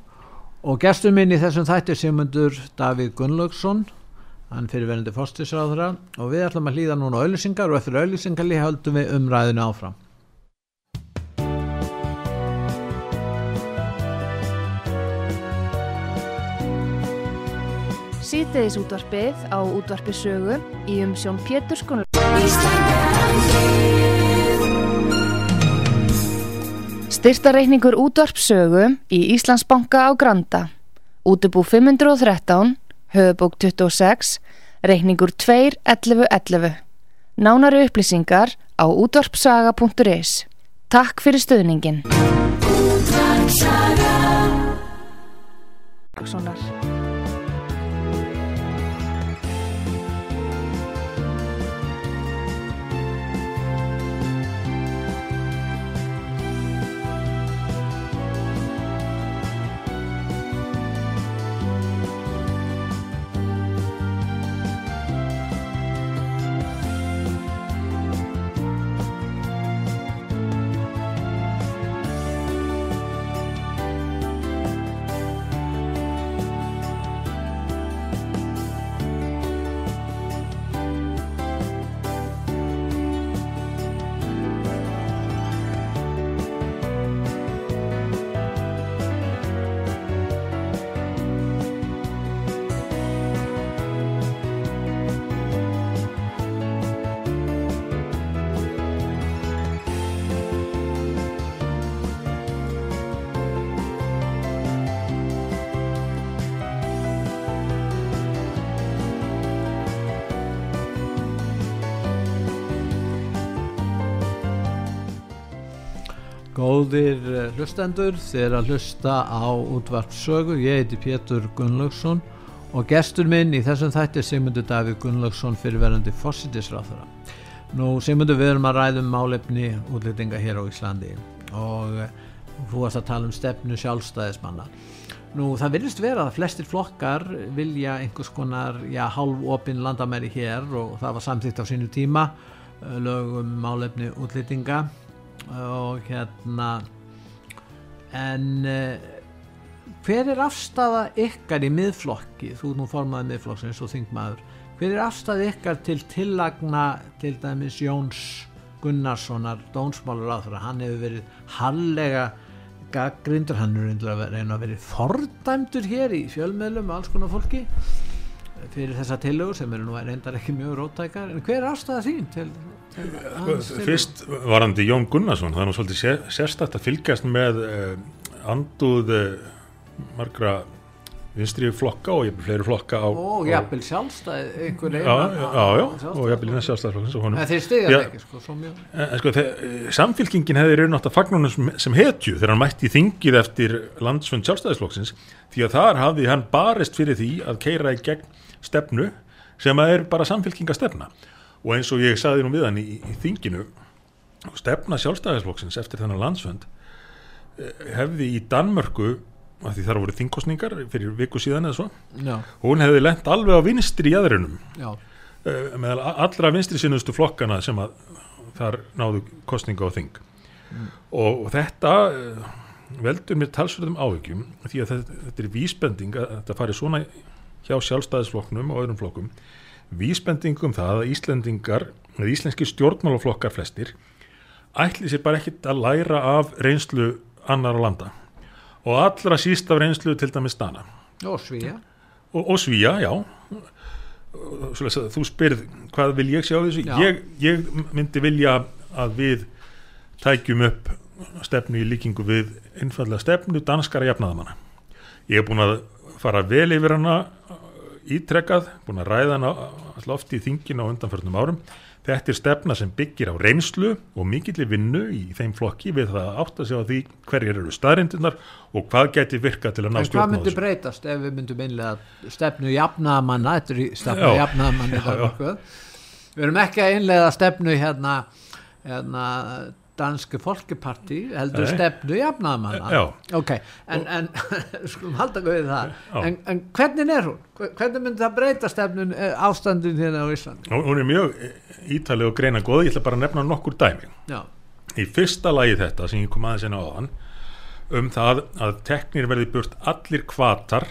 og gestur minn í þessum þætti Simundur Davíð Gunnlaugsson, hann fyrir verðandi fórstisráðra og við ætlum að hlýða núna auðlýsingar og eftir auðlýsingar höldum við umræðinu áfram. Sýteðis útvarpið á útvarpi sögu í umsjón Pétur Skunl. Styrtareikningur útvarpsögu í Íslandsbanka á Granda. Útubú 513, höfubók 26, reikningur 2.11.11. Nánari upplýsingar á útvarpsaga.is. Takk fyrir stöðningin. Útvarpsaga. Góðir eh, hlustendur, þeir að hlusta á útvart sögu, ég heiti Pétur Gunnlaugsson og gestur minn í þessum þætti er Sigmundur Davíð Gunnlaugsson fyrirverandi fósitisráþara. Nú Sigmundur við erum að ræðum málefni útlýtinga hér á Íslandi og eh, þú varst að tala um stefnu sjálfstæðismanna. Nú það vilist vera að flestir flokkar vilja einhvers konar já, hálf opinn landamæri hér og það var samþýtt á sínu tíma eh, lögum málefni útlýtinga og hérna en uh, hver er afstafa ykkar í miðflokki? Þú nú formaði miðflokksins og þingmaður. Hver er afstafa ykkar til tillagna til dæmis Jóns Gunnarssonar dónsmálur á það hann hefur verið hallega gaggrindur, hann er reyna að verið fordæmdur hér í fjölmiðlum og alls konar fólki fyrir þessa tillögur sem eru nú reyndar ekki mjög rótækar en hver er afstæða þín til, til sko, Fyrst varandi Jón Gunnarsson það er nú svolítið sér, sérstætt að fylgjast með eh, anduð eh, margra vinstri flokka og jæfnvel fleiri flokka á, og jæfnvel sjálfstæð einhver já, já, já, og jæfnvel innan sjálfstæðsflokk en þeir það ekki sko, mjög... en, sko, samfylkingin hefði raun átt að fagnunum sem, sem hetju þegar hann mætti þingið eftir landsfund sjálfstæðsflokksins því að þar hafði hann barist fyrir því að keira í gegn stefnu sem að er bara samfélkingastefna og eins og ég saði nú við hann í, í þinginu stefna sjálfstæðisflokksins eftir þennan landsfönd eh, hefði í Danmörku af því þar voru þingkostningar fyrir viku síðan eða svo Já. hún hefði lent alveg á vinstri í aðrinum uh, meðal allra vinstri sinnustu flokkana sem að þar náðu kostninga á þing mm. og, og þetta uh, veldur mér talsverðum áhugjum því að þetta, þetta er vísbending að þetta fari svona hjá sjálfstæðisflokknum og öðrum flokkum vísbendingum það að Íslendingar eða íslenski stjórnmálaflokkar flestir ætli sér bara ekkit að læra af reynslu annar á landa. Og allra síst af reynslu til dæmis Dana. Og Svíja og, og Svíja, já. Þú spyrð hvað vil ég sjá þessu? Ég, ég myndi vilja að við tækjum upp stefnu í líkingu við einfallega stefnu danskara jafnaðamanna ég hef búin að fara vel yfir hana ítrekkað, búin að ræða hana alltaf í þingin á undanförnum árum. Þetta er stefna sem byggir á reynslu og mikill vinnu í þeim flokki við það átt að segja því hverjir eru staðrindunar og hvað geti virka til að ná stjórn á þessu. En hvað myndi breytast ef við myndum einlega stefnu jafnamanna, þetta er stefnu jafnamanna við erum ekki að einlega stefnu hérna, hérna danski fólkiparti heldur Nei. stefnu jafnaðamanna ok, en, en skulum halda við það, en, en hvernig er hún? hvernig myndi það breyta stefnun eh, ástandun hérna á Íslandi? Hún er mjög ítalið og greina góð ég ætla bara að nefna nokkur dæmi Já. í fyrsta lagi þetta sem ég kom aðeins inn á aðan um það að teknir verði burt allir kvatar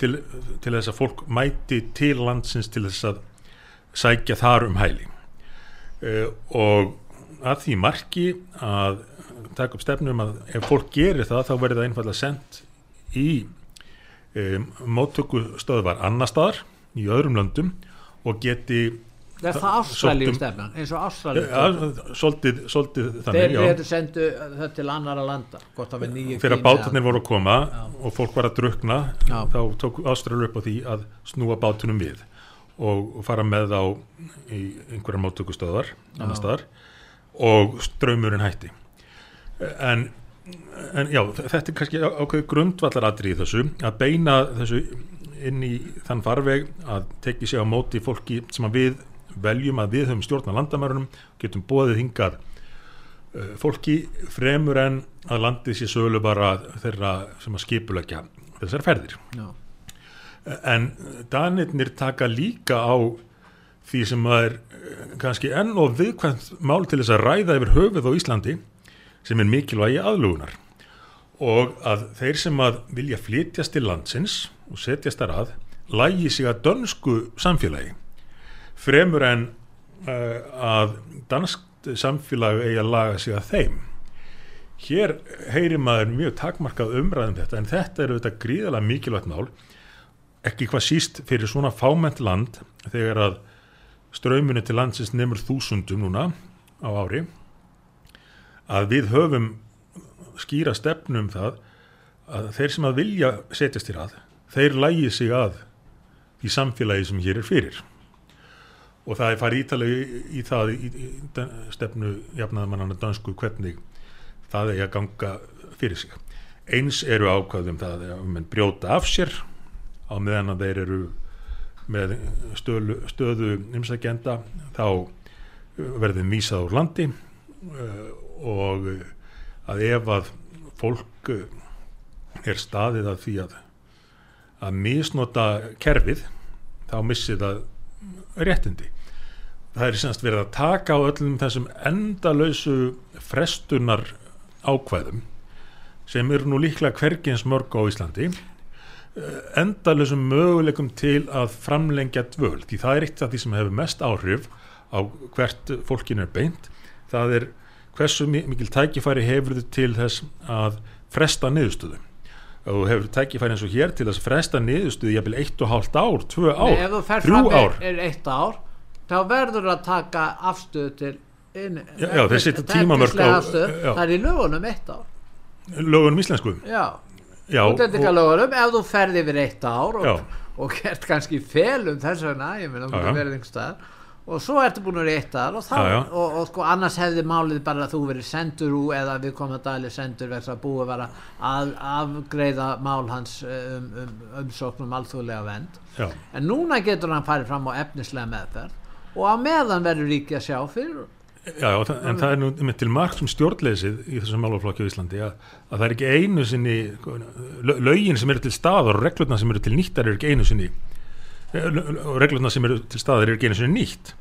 til, til þess að fólk mæti til landsins til þess að sækja þar um hæli uh, og að því marki að taka upp stefnum að ef fólk gerir það þá verður það einfallega sendt í um, móttöku stöðvar annar staðar í öðrum löndum og geti Er það ástralíu stefnan, eins og ástralíu ja, svolítið, svolítið þannig Þeir eru sendu það til annara landa Þegar bátunir voru að koma já. og fólk var að drukna já. þá tók ástralíu upp á því að snúa bátunum við og fara með á í einhverja móttökustöðar annar staðar og ströymurinn hætti en, en já, þetta er kannski ákveð grundvallaradri í þessu að beina þessu inn í þann farveg að teki sig á móti fólki sem að við veljum að við höfum stjórn á landamærunum getum bóðið hingað uh, fólki fremur en að landið sé sölu bara þeirra sem að skipulegja þessar ferðir Já. en danirnir taka líka á því sem að er kannski enn og viðkvæmt mál til þess að ræða yfir höfuð á Íslandi sem er mikilvægi aðlugunar og að þeir sem að vilja flytjast til landsins og setjast þar að lægi sig að dönsku samfélagi. Fremur en uh, að dansk samfélagi eigi að laga sig að þeim. Hér heyrir maður mjög takmarkað umræðum þetta en þetta eru þetta gríðalega mikilvægt mál. Ekki hvað síst fyrir svona fáment land þegar að ströyminu til landsins nefnur þúsundum núna á ári. Að við höfum skýra stefnum það að þeir sem að vilja setjast hér að þeir lægi sig að í samfélagi sem hér er fyrir. Og það er farið ítalegi í, í það í, í stefnu jafnaðamannana dansku hvernig það er að ganga fyrir sig. Eins eru ákvaðum það að um enn brjóta af sér á meðan að þeir eru með stöðu, stöðu umsækjenda þá verður mísað úr landi og að ef að fólk er staðið að því að að misnota kerfið þá missið það réttindi. Það er semst verið að taka á öllum þessum endalösu frestunar ákvæðum sem eru nú líklega hvergins mörg á Íslandi endalösum möguleikum til að framlengja dvöld því það er eitt af því sem hefur mest áhrif á hvert fólkin er beint. Það er hversu mikil tækifæri hefur þið til þess að fresta niðurstöðu. Og hefur tækifæri eins og hér til að fresta niðurstöðu jafnvel eitt og hálft ár, tvö ár, Nei, fer fram er, er eitt ár þá verður að taka afstöðu til inn, já, já þeir setja tímamörk á það er í lögunum eitt ár. Lögunum íslensku. Já, já lögunum, ef þú ferði yfir eitt ár og, og gert kannski felum þess vegna, ég meina, þú verður einhverstað og svo ertu búin að rétta og, já, já. og, og sko annars hefði málið bara að þú verið sendur úr eða við komum að dæli sendur verðs að búið að, að afgreiða mál hans eh, um, um, umsóknum um alþjóðlega vend já. en núna getur hann farið fram á efnislega meðferð og á meðan verður ríki að sjá fyrir Já, það, en það er nú með til margt sem stjórnleysið í þessum málaflokki á Íslandi að, að það er ekki einu sinni lögin sem eru til stað og reglurna sem eru til nýttar eru ekki einu sinni og reglurna sem eru til staðar eru ekki einu sinni nýtt.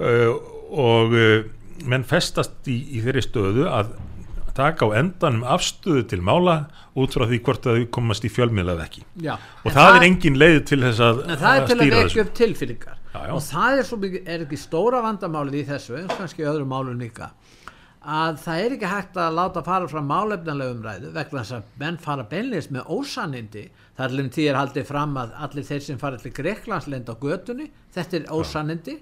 Uh, og uh, menn festast í, í þeirri stöðu að taka á endanum afstöðu til mála út frá því hvort að þau komast í fjölmiðlað ekki. Já, og það, það er engin leið til þess að, að það er til að vekja upp tilfinningar já, já. og það er, svo, er ekki stóra vandamálið í þessu eins og kannski öðrum málum líka að það er ekki hægt að láta fara frá málefnanlega umræðu vegna þess að menn fara beinleis með ósannindi. Þar lefum því er haldið fram að allir þeir sem fara til Greiklandsleind á götunni þetta er ósannindi.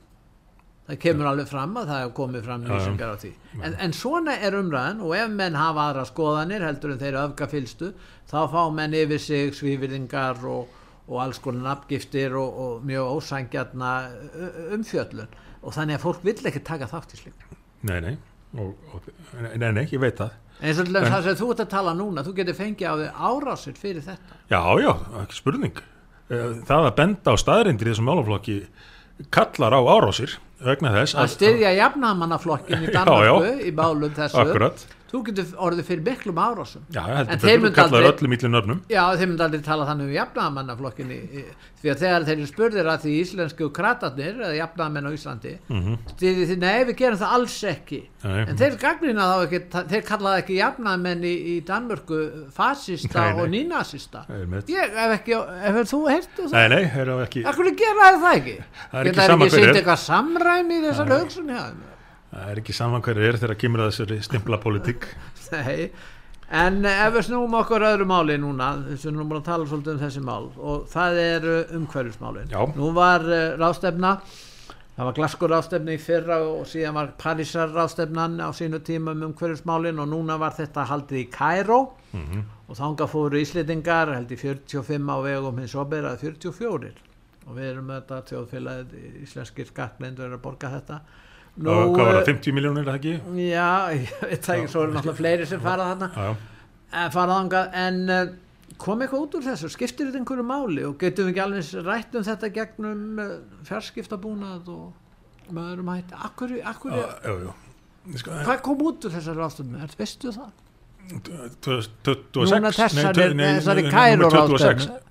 Það kemur alveg fram að það hefur komið fram lýsingar á því. En, en svona er umræðan og ef menn hafa aðra skoðanir heldur en þeir öfgafylstu þá fá menn yfir sig svífyrðingar og, og alls konar nafngiftir og, og mjög ósangjarna umfjöllun. Og þannig að fólk vill ekki taka þátt í slik Nei, nei. Og, og, nei, nei, ég veit það. Og það sem þú ert að tala núna þú getur fengið á þig árásir fyrir þetta. Já, já, ekki spurning. Eh, það að benda á staðrindir í þessum málaflokki kallar á árásir vegna þess að, að styðja jafnamannaflokkin í Danmarku í bálum þessu. Akkurat. Þú getur orðið fyrir miklum árásum Já, En þeir kallar aldrei- tala þannig um jafnaðamannaflokkinni því að þegar þeir spurðir að því íslensku kratarnir eða jafnaðamenn á Íslandi mm -hmm. því, því, nei, við gerum það alls ekki Nei. en þeir gagnrýna þá ekki þeir kallaði ekki jafnaðamenn í, í Danmörku fasista Nei, nei. og nínasista ég hef ekki, hefur þú heyrtu það? Nei, nei, þeir hafa ekki Akkur gera þeir það ekki? Það er ekki Geta þeir sama ekki hver sýnt er. eitthvað samræmi í þessar hugsun hjá þeim? Það er ekki saman hverju er þegar kemur þessari stimpla politík Nei, en eh, ef við snúum okkur öðru máli núna, þess að við erum búin að tala svolítið um þessi mál og það er umhverfismálin. Já. Nú var uh, rástefna, það var Glasgow rástefna í fyrra og síðan var Parísar rástefnan á sínu tíma um umhverfismálin og núna var þetta haldið í Cairo Mhm. og þanga fóru Íslendingar held í 45 á vegum hins operaði 44 og við erum þetta þjóðfélagið íslenskir skattlendur er að borga þetta. Og hvað var eh, það, 50 miljónir er það ekki? Já, ég ekki, svo náttúrulega fleiri sem fara þarna. Eh, fara þangað en uh, kom eitthvað út úr þessu, skiptir þetta einhverju máli? Og getum við ekki alveg rætt um þetta gegnum fjarskiptabúnað og með öðrum hætti? Akkur, akkur, Já, já, já. Sko, hvað kom út úr þessar rástefnu, er veistu það? 26 Núna þessari, nei, þessari nei, Kæru númer 26. rástefnu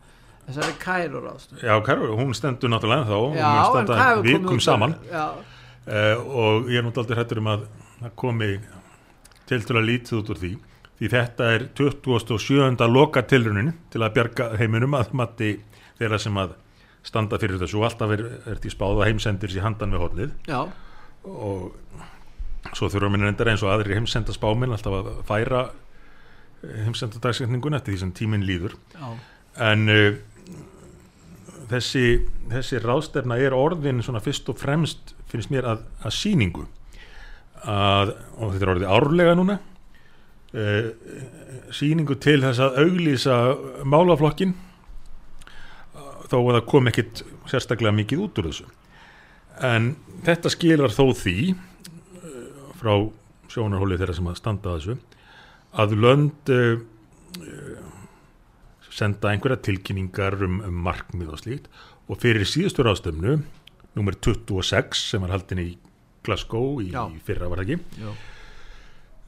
þessari Kæru rástefnu Já, Kæru, hún stendur náttúrulega þá en vikum út úr- saman. Já, uh, og ég er náttúrulega hættur um að komi til til að lítið út úr því því þetta er 27. loka tilrunin til að bjarga heiminum að mati þeirra sem að standa fyrir þessu. Og alltaf er, er því spáð að heimsendir sér handan við hollið. Já, og svo þurfa minna reyndar eins og aðrir heimsenda spáminn alltaf að færa heimsenda dagsetningun eftir því sem tíminn líður. Já, en uh, þessi, þessi ráðstefna er orðin svona fyrst og fremst finnst mér að, að síningu að, og þetta er orðið árlega núna uh, síningu til þess að auglýsa málaflokkin þó að það kom ekkit sérstaklega mikið út úr þessu. En þetta skilar þó því uh, frá sjónarhóli þeirra sem að standa að þessu að lönd uh, senda einhverja tilkynningar um, um markmið og slíkt og fyrir síðustu ráðstöfnu nummer 26 sem var haldin í Glasgow í, Já. fyrra var það ekki já,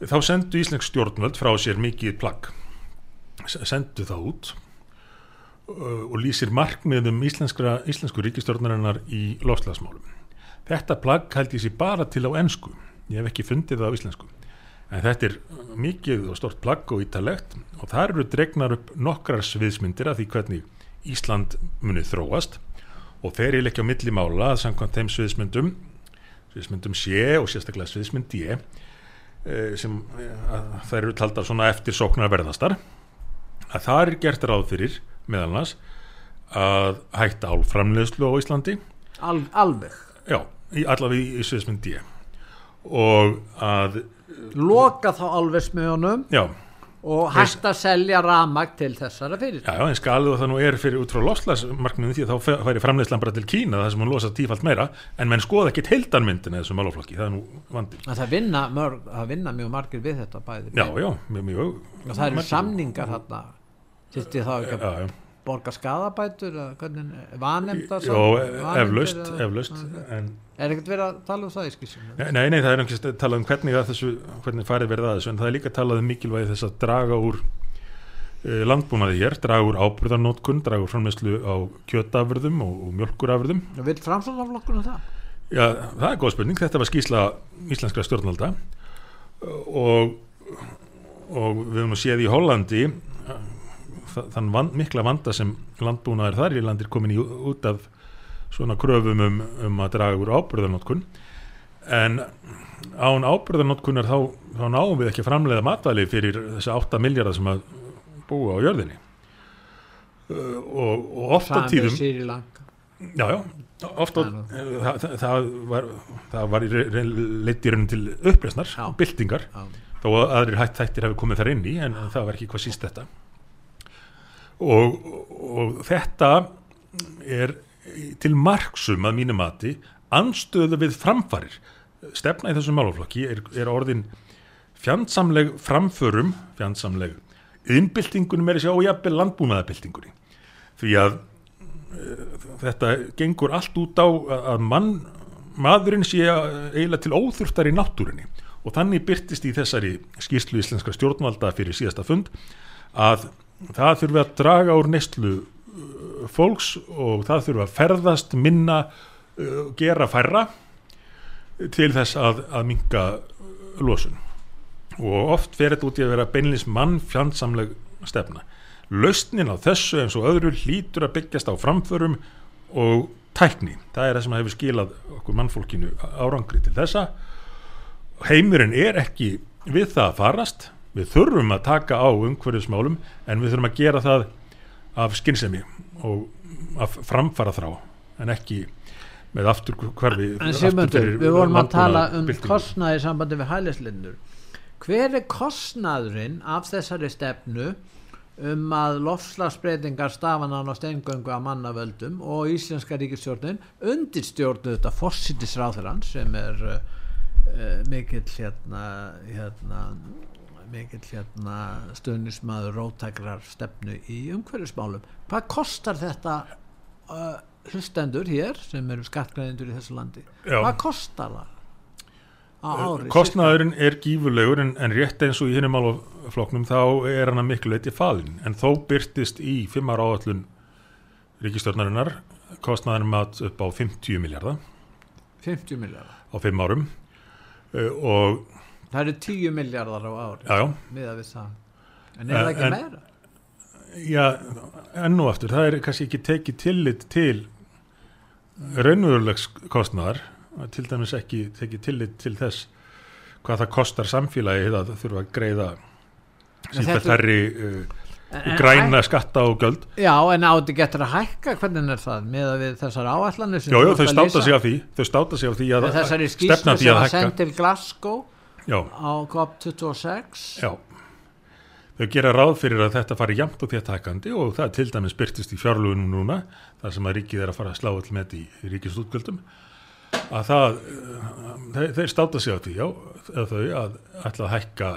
þá sendu Íslensk stjórnvöld frá sér mikið plagg sendu það út uh, og lýsir markmiðum íslenskra, íslensku ríkistjórnarinnar í lofslagsmálum. Þetta plagg held ég sér bara til á ensku, ég hef ekki fundið það á íslensku. En þetta er mikið og stort plagg og ítalegt og þar eru dregnar upp nokkrar sviðsmyndir af því hvernig Ísland munið þróast og þeir eru ekki á milli mála að samkvæmt þeim sviðsmyndum, sviðsmyndum C og sérstaklega sviðsmynd D eh, sem eh, þær eru taldar svona eftir sóknar verðastar að það er gert ráð fyrir meðal annars að hætta álframleðslu á Íslandi. Al, alveg. Já, í, allavega í, í sviðsmynd D. Og að loka þá alveg smiðunum. Já, og hægt að selja ramag til þessara fyrir já, já en skalið og það nú er fyrir út frá lofslagsmarkmiðum því að þá færi framleiðslan bara til Kína þar sem hún losa tífalt meira en menn skoða ekkit heildarmyndin eða þessum málaflokki, það er nú vandinn. Að það vinna, mörg, það vinna mjög margir við þetta bæði. Já, já, mjög, mjög og það eru samningar þarna þyrfti þá ekki já, að já, borga skadabætur vanemda eflaust, eflaust er ekkert verið að tala um það í skissum Nei, nei, það er ekki talað um hvernig, að þessu, hvernig farið verið að þessu en það er líka talað um mikilvægi þess að draga úr uh, landbúnaði hér, draga úr ábyrðarnótkun, draga úr framleyslu á kjötafurðum og, og mjölkurafurðum. og vil framsóknarflokkurinn það? Já, það er góð spurning, þetta var skýsla íslenskra stjórnvalda. Uh, og, og við höfum að séð í Hollandi þann van, mikla vanda sem landbúnaðar þar í landir komin í út af svona kröfum um, um að draga úr ábyrðarnótkun en án ábyrðarnótkunar þá, þá náum við ekki að framleiða matvæli fyrir þessi 8 miljardar sem að búa á jörðinni. Uh, og, og oft á tíðum Lanka. Já, já, oft á það, það, var það var leitt í raunum til upplesnar Já. byltingar, þó að aðrir hætt þættir hafi komið þar inn í, en það var ekki hvað síst þetta og, og þetta er til marksum að mínu mati anstöðu við framfarir. Stefna í þessum málaflokki er, er orðin fjandsamleg framförum fjandsamleg innbyltingunum er og jafnvel landbúnaðabyltingunni því að eh, þetta gengur allt út á að- mann, maðurinn sé eiginlega til óþurftar í náttúrunni. Og þannig byrtist í þessari skýrslu íslenska stjórnvalda fyrir síðasta fund að það þurfi að draga úr neyslu uh, fólks og það þurfi að ferðast minna, uh, gera færra til þess að, að minga losun og oft fer þetta út í að vera beinlins mannfjandsamleg stefna. Lausnin á þessu eins og öðru hlýtur að byggjast á framförum og tækni. Það er það sem hefur skilað okkur mannfólkinu árangri til þessa. Heimurinn er ekki við það að farast. Við þurfum að taka á umhverfismálum en við þurfum að gera það af skinnsemi og af framfara þrá en ekki með aftur hverfi En Sigmundur, við vorum að tala um kostnaði í sambandi við hælislindur hver er kostnaðurinn af þessari stefnu um að lofslagsbreytingar stafan án á steingöngu að mannavöldum og Íslenska ríkistjórnin undirstjórnu þetta fossitisráðurann sem er uh, mikill hérna, hérna mikill hérna stöðnismadur rótækrar stefnu í umhverfismálum. Hvað kostar þetta uh, hlustendur hér sem eru skattgræðindur í þessu landi? Já. hvað kostar það á ári? Kostnaðurinn er gífurlegur en, en rétt eins og í hinnum málafloknum þá er hann að miklu leiti falin en þó byrtist í fimmar áallun ríkistjórnarinnar kostnaðurinn mat upp á 50 miljardar 50 miljardar á fimm árum. Uh, og það eru 10 miljardar á ári já, já, það. En er það ekki En- meira? já, enn og aftur það er kannski ekki tekið tillit til raunverulegs kostnaðar til dæmis ekki tekið tillit til þess hvað það kostar samfélagi að þurfa að greiða síðan þærri uh, En- en græna skatta og göld Já, en átti getur að hækka? Hvernig er það með við þessar áallanir jó, ert þau að státa sig af því þau státa sig af því að Með þessari að skýrslu stefna því sem að var hækka sendt til Glasgow Já, á COP26 já. Þau gera ráð fyrir að þetta fari jafnt og þétt hækkandi og það til dæmis byrtist í fjárlugunum núna, þar sem að ríkið er að fara að slá all með í, ríkisútgjöldum að það eh, þeir, þeir státa sig af því, já, þau að ætla að hækka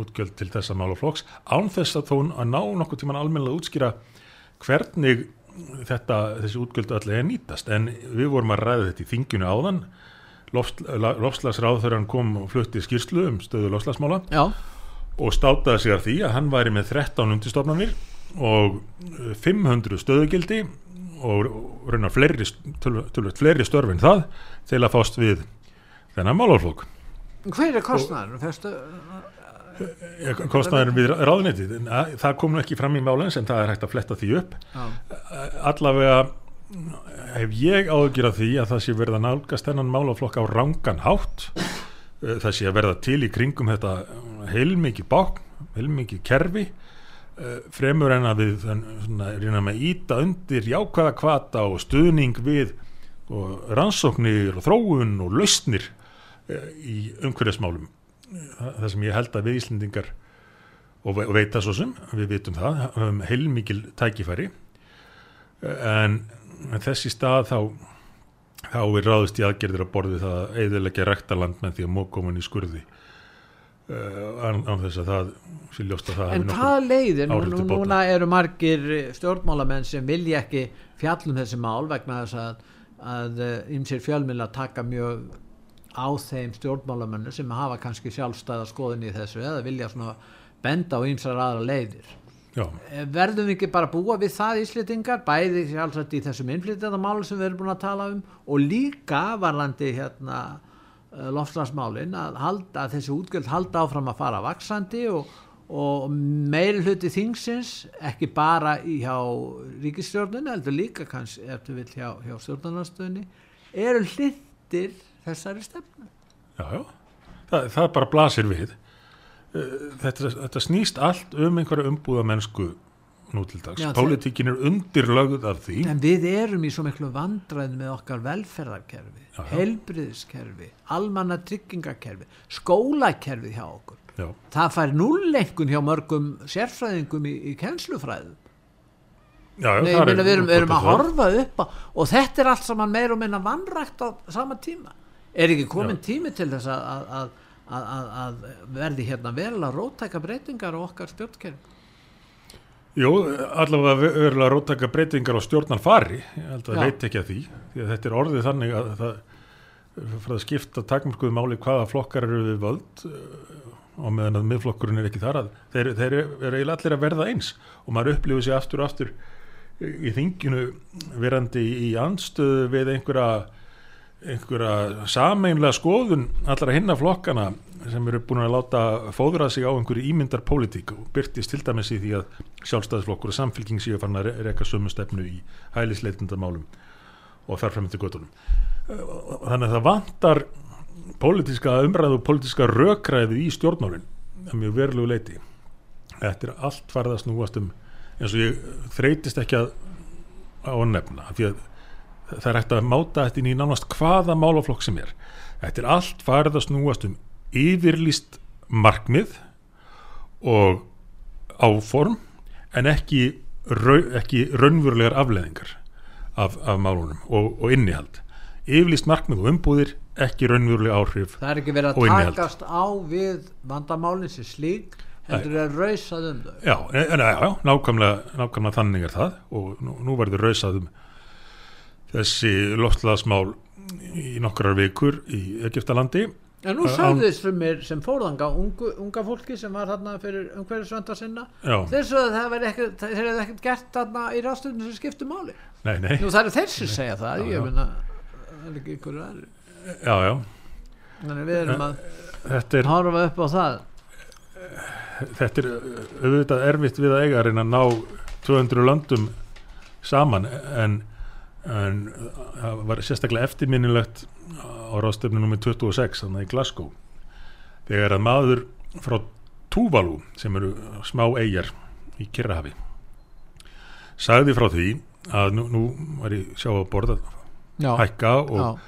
útgjöld til þessa málaflokks án þess að þó að ná nokkuð tíman almennilega að útskýra hvernig þetta, þessi útgjöld öll er nýtast. En við vorum að ræða þetta í þinginu áðan lofslagsráð þegar hann kom og flutti skýrslu um stöðu lofslagsmála Já, og státaði sig af því að hann væri með 13 undirstofnanir og eh, 500 stöðugildi og raunar fleiri, fleiri störf en það til að fást við þennan málaflók. hver er kostnæður? Fyrstu, Kostnaðurinn við ráðunetið, en að- það kom nú ekki fram í málens en það er hægt að fletta því upp. já, Allavega hef ég áðugjur af því að það sé verið að nálgast þennan málaflokk á rangan hátt. Eh, Það sé að verða til í kringum þetta heilmikið bák, heilmikið kerfi eh, fremur en að við reyna með íta undir jákvæða kvata og stuðning við og rannsóknir og þróun og lausnir eh, í umhverfismálum það sem ég held að við Íslendingar og, ve og veit það svo sem við vitum það, höfum heilmikil tækifæri Eh, en, en þessi stað þá þá er ráðist í aðgerðir að borði það að eðilegja rektaland með því að mókomin í skurði. Uh, án, þess að það sé ljóst að það En hvað leiðir, nú, núna eru margir stjórnmálamenn sem vilja ekki fjallum þessi mál vegna þess að, að ymsir fjölmil að taka mjög á þeim stjórnmálamennu sem hafa kannski sjálfstæða skoðin í þessu eða vilja svona benda á ymsar aðra leiðir. Já, Eh, Verðum við ekki bara að búa við það íslendingar, bæði sjálfsagt í þessum innflytjandamálum sem við erum búin að tala um og líka varlandi hérna lofslagsmálin að, halda, að þessi útgjöld halda áfram að fara vaksandi og, og meiri hluti þingsins ekki bara hjá ríkistjórnun heldur líka kannski eftir vil hjá, hjá stjórnarnastöðunni eru hlindir þessari stefnu. já, já. Það, það bara blasir við Eh, þetta, þetta snýst allt um einhverja umbúða mennsku nú til dags. Já, Pólitíkin er undirlögð af því En við erum í svo miklu vandræð með okkar velferðarkerfi, Já, já. heilbriðiskerfi, almanna tryggingakerfi, skólakerfi hjá okkur. Já, Það fær núllengun hjá mörgum sérfræðingum í, í kennslufræðum. já, já Nei, ég meina, við erum, erum að horfa upp á og þetta er allt saman meir og minna vannrækt á sama tíma. Er ekki komin tími til þess að, að, að, að, að, að verði hérna verulega rótæka breytingar á okkar stjórnkerfi? Jú, allavega verulega róttaka breytingar á stjórnar fari, ég held að Já. veit ekki að því, því að þetta er orðið þannig að það, fyrir að skipta takmörkuðu máli hvaða flokkar eru við völd og meðan að miðflokkurinn er ekki þar að þeir, þeir eru eiginlega allir að verða eins og maður upplifir sér aftur og aftur í þinginu verandi í anstöðu við einhverja einhverja sameinlega skoðun allra hinna flokkana sem eru búin að láta fóðra sig á einhverju ímyndar pólitík og byrtist til dæmis í því að sjálfstæðisflokkur og samfélking séu fann að reyka sömu stefnu í hælisleitindamálum og þarfram til göttunum þannig að það vantar pólitíska umræðu og pólitíska rökræði í stjórnmálinn að mjög verulegu leiti er allt farið að snúast um eins og ég þreytist ekki að á að nefna því að það er hægt að máta þetta inn í nánast hvaða málaflokk sem er. Þetta er allt farið að snúast um yfirlýst markmið og áform en ekki, ekki raunverulegar afleðingar af, af málunum og, og innihald. Yfirlýst markmið og umbúðir ekki raunverulega áhrif það er ekki verið að takast á við vandamálinn sem slík heldur það að rausað um þau. Já, en, já, já nákvæmlega, nákvæmlega þannig er það og nú, nú verður rausað um þessi loftlaðsmál í nokkrar vikur í Egiptalandi En nú sagði þess fyrir mér sem fórðanga unga, unga fólki sem var þarna fyrir umhverjusvönda sinna. Þess að það þeir hefði ekkert gert þarna í rástunum sem skiptu máli. Nei, nei. Nú það eru þeir sem segja það já, ég finna, það er ekki ykkur aðri Já, já. Þannig við erum að horfa upp á það. Þetta er auðvitað erfitt við að eiga að reyna að ná 200 landum saman en en það var sérstaklega eftirminnilegt á ráðstöfnum nr. 26 þannig í Glasgow þegar að maður frá Tuvalu sem eru smá eigjar í Kirrahafi sagði frá því að nú, nú var ég sjá að borða Já. hækka og,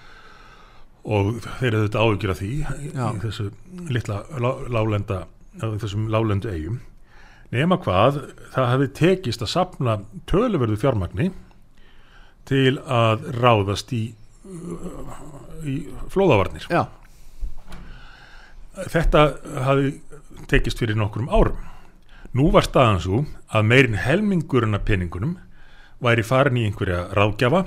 og þeir eru þetta áhugjur af því Já. í þessu litla lálenda þessum lálendu eigum nema hvað það hefði tekist að sapna töluverðu fjármagni til að ráðast í, í flóðavarnir Já. þetta hafi tekist fyrir nokkrum árum nú var staðan svo að meirin helmingurinn af peningunum væri farin í einhverja ráðgjafa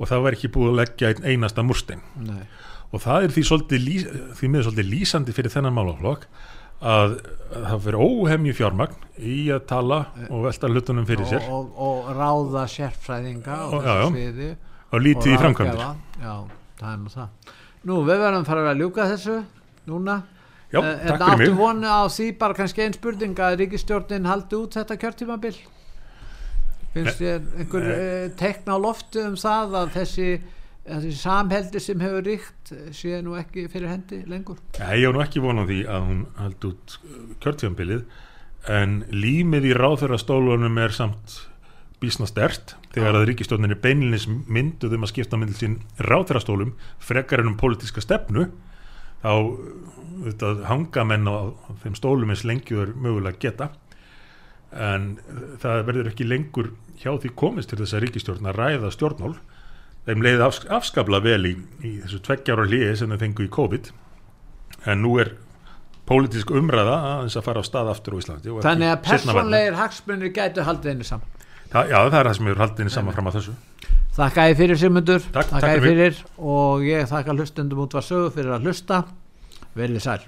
og það væri ekki búið að leggja einn einasta murstein Nei. og það er því, lýs, því með svolítið lýsandi fyrir þennan málaflokk að það fyrir óhemju fjármagn í að tala og velta hlutunum fyrir sér. Og, og, og ráða sérfræðinga og, þessu sviði og lítið í framkvæmdir. Já, það er nú það. Nú, við verðum að fara að ljúka þessu núna. Já, uh, takk fyrir mig. vonu á því bara kannski einn spurning að ríkistjórnin haldi út þetta kjörtímabil? Finnst þér einhver uh, tekna á loftu um það að þessi þessi samheldi sem hefur ríkt sé nú ekki fyrir hendi lengur? Ja, ég hef nú ekki vonað því að hún haldi út uh, kjörtjónbilið en límið í ráþörastólunum er samt bísna stert þegar að ríkistjóninni beinlinis mynduð um að skipta myndil sín ráþörastólum frekar ennum pólitíska stefnu þá þetta, hanga menn á þeim stólum eins lengjuður mögulega geta. En það verður ekki lengur hjá því komist til þess að ríkistjórn að ræða stjórnmál þeim leiði afs afskabla vel í, í þessu tveggjára hliði sem þeim fengu í COVID. En nú er pólitísk umræða að þess að fara á stað aftur á Íslandi Þannig að personleir hagsmunir gætu haldið henni saman. Þa, Já, það er það sem eru haldið henni saman fram á þessu. Þakka ég fyrir Sigmundur. Takk, Þakka ég fyrir. og ég þakka hlustundum út var sögu fyrir að hlusta. Verðið sæl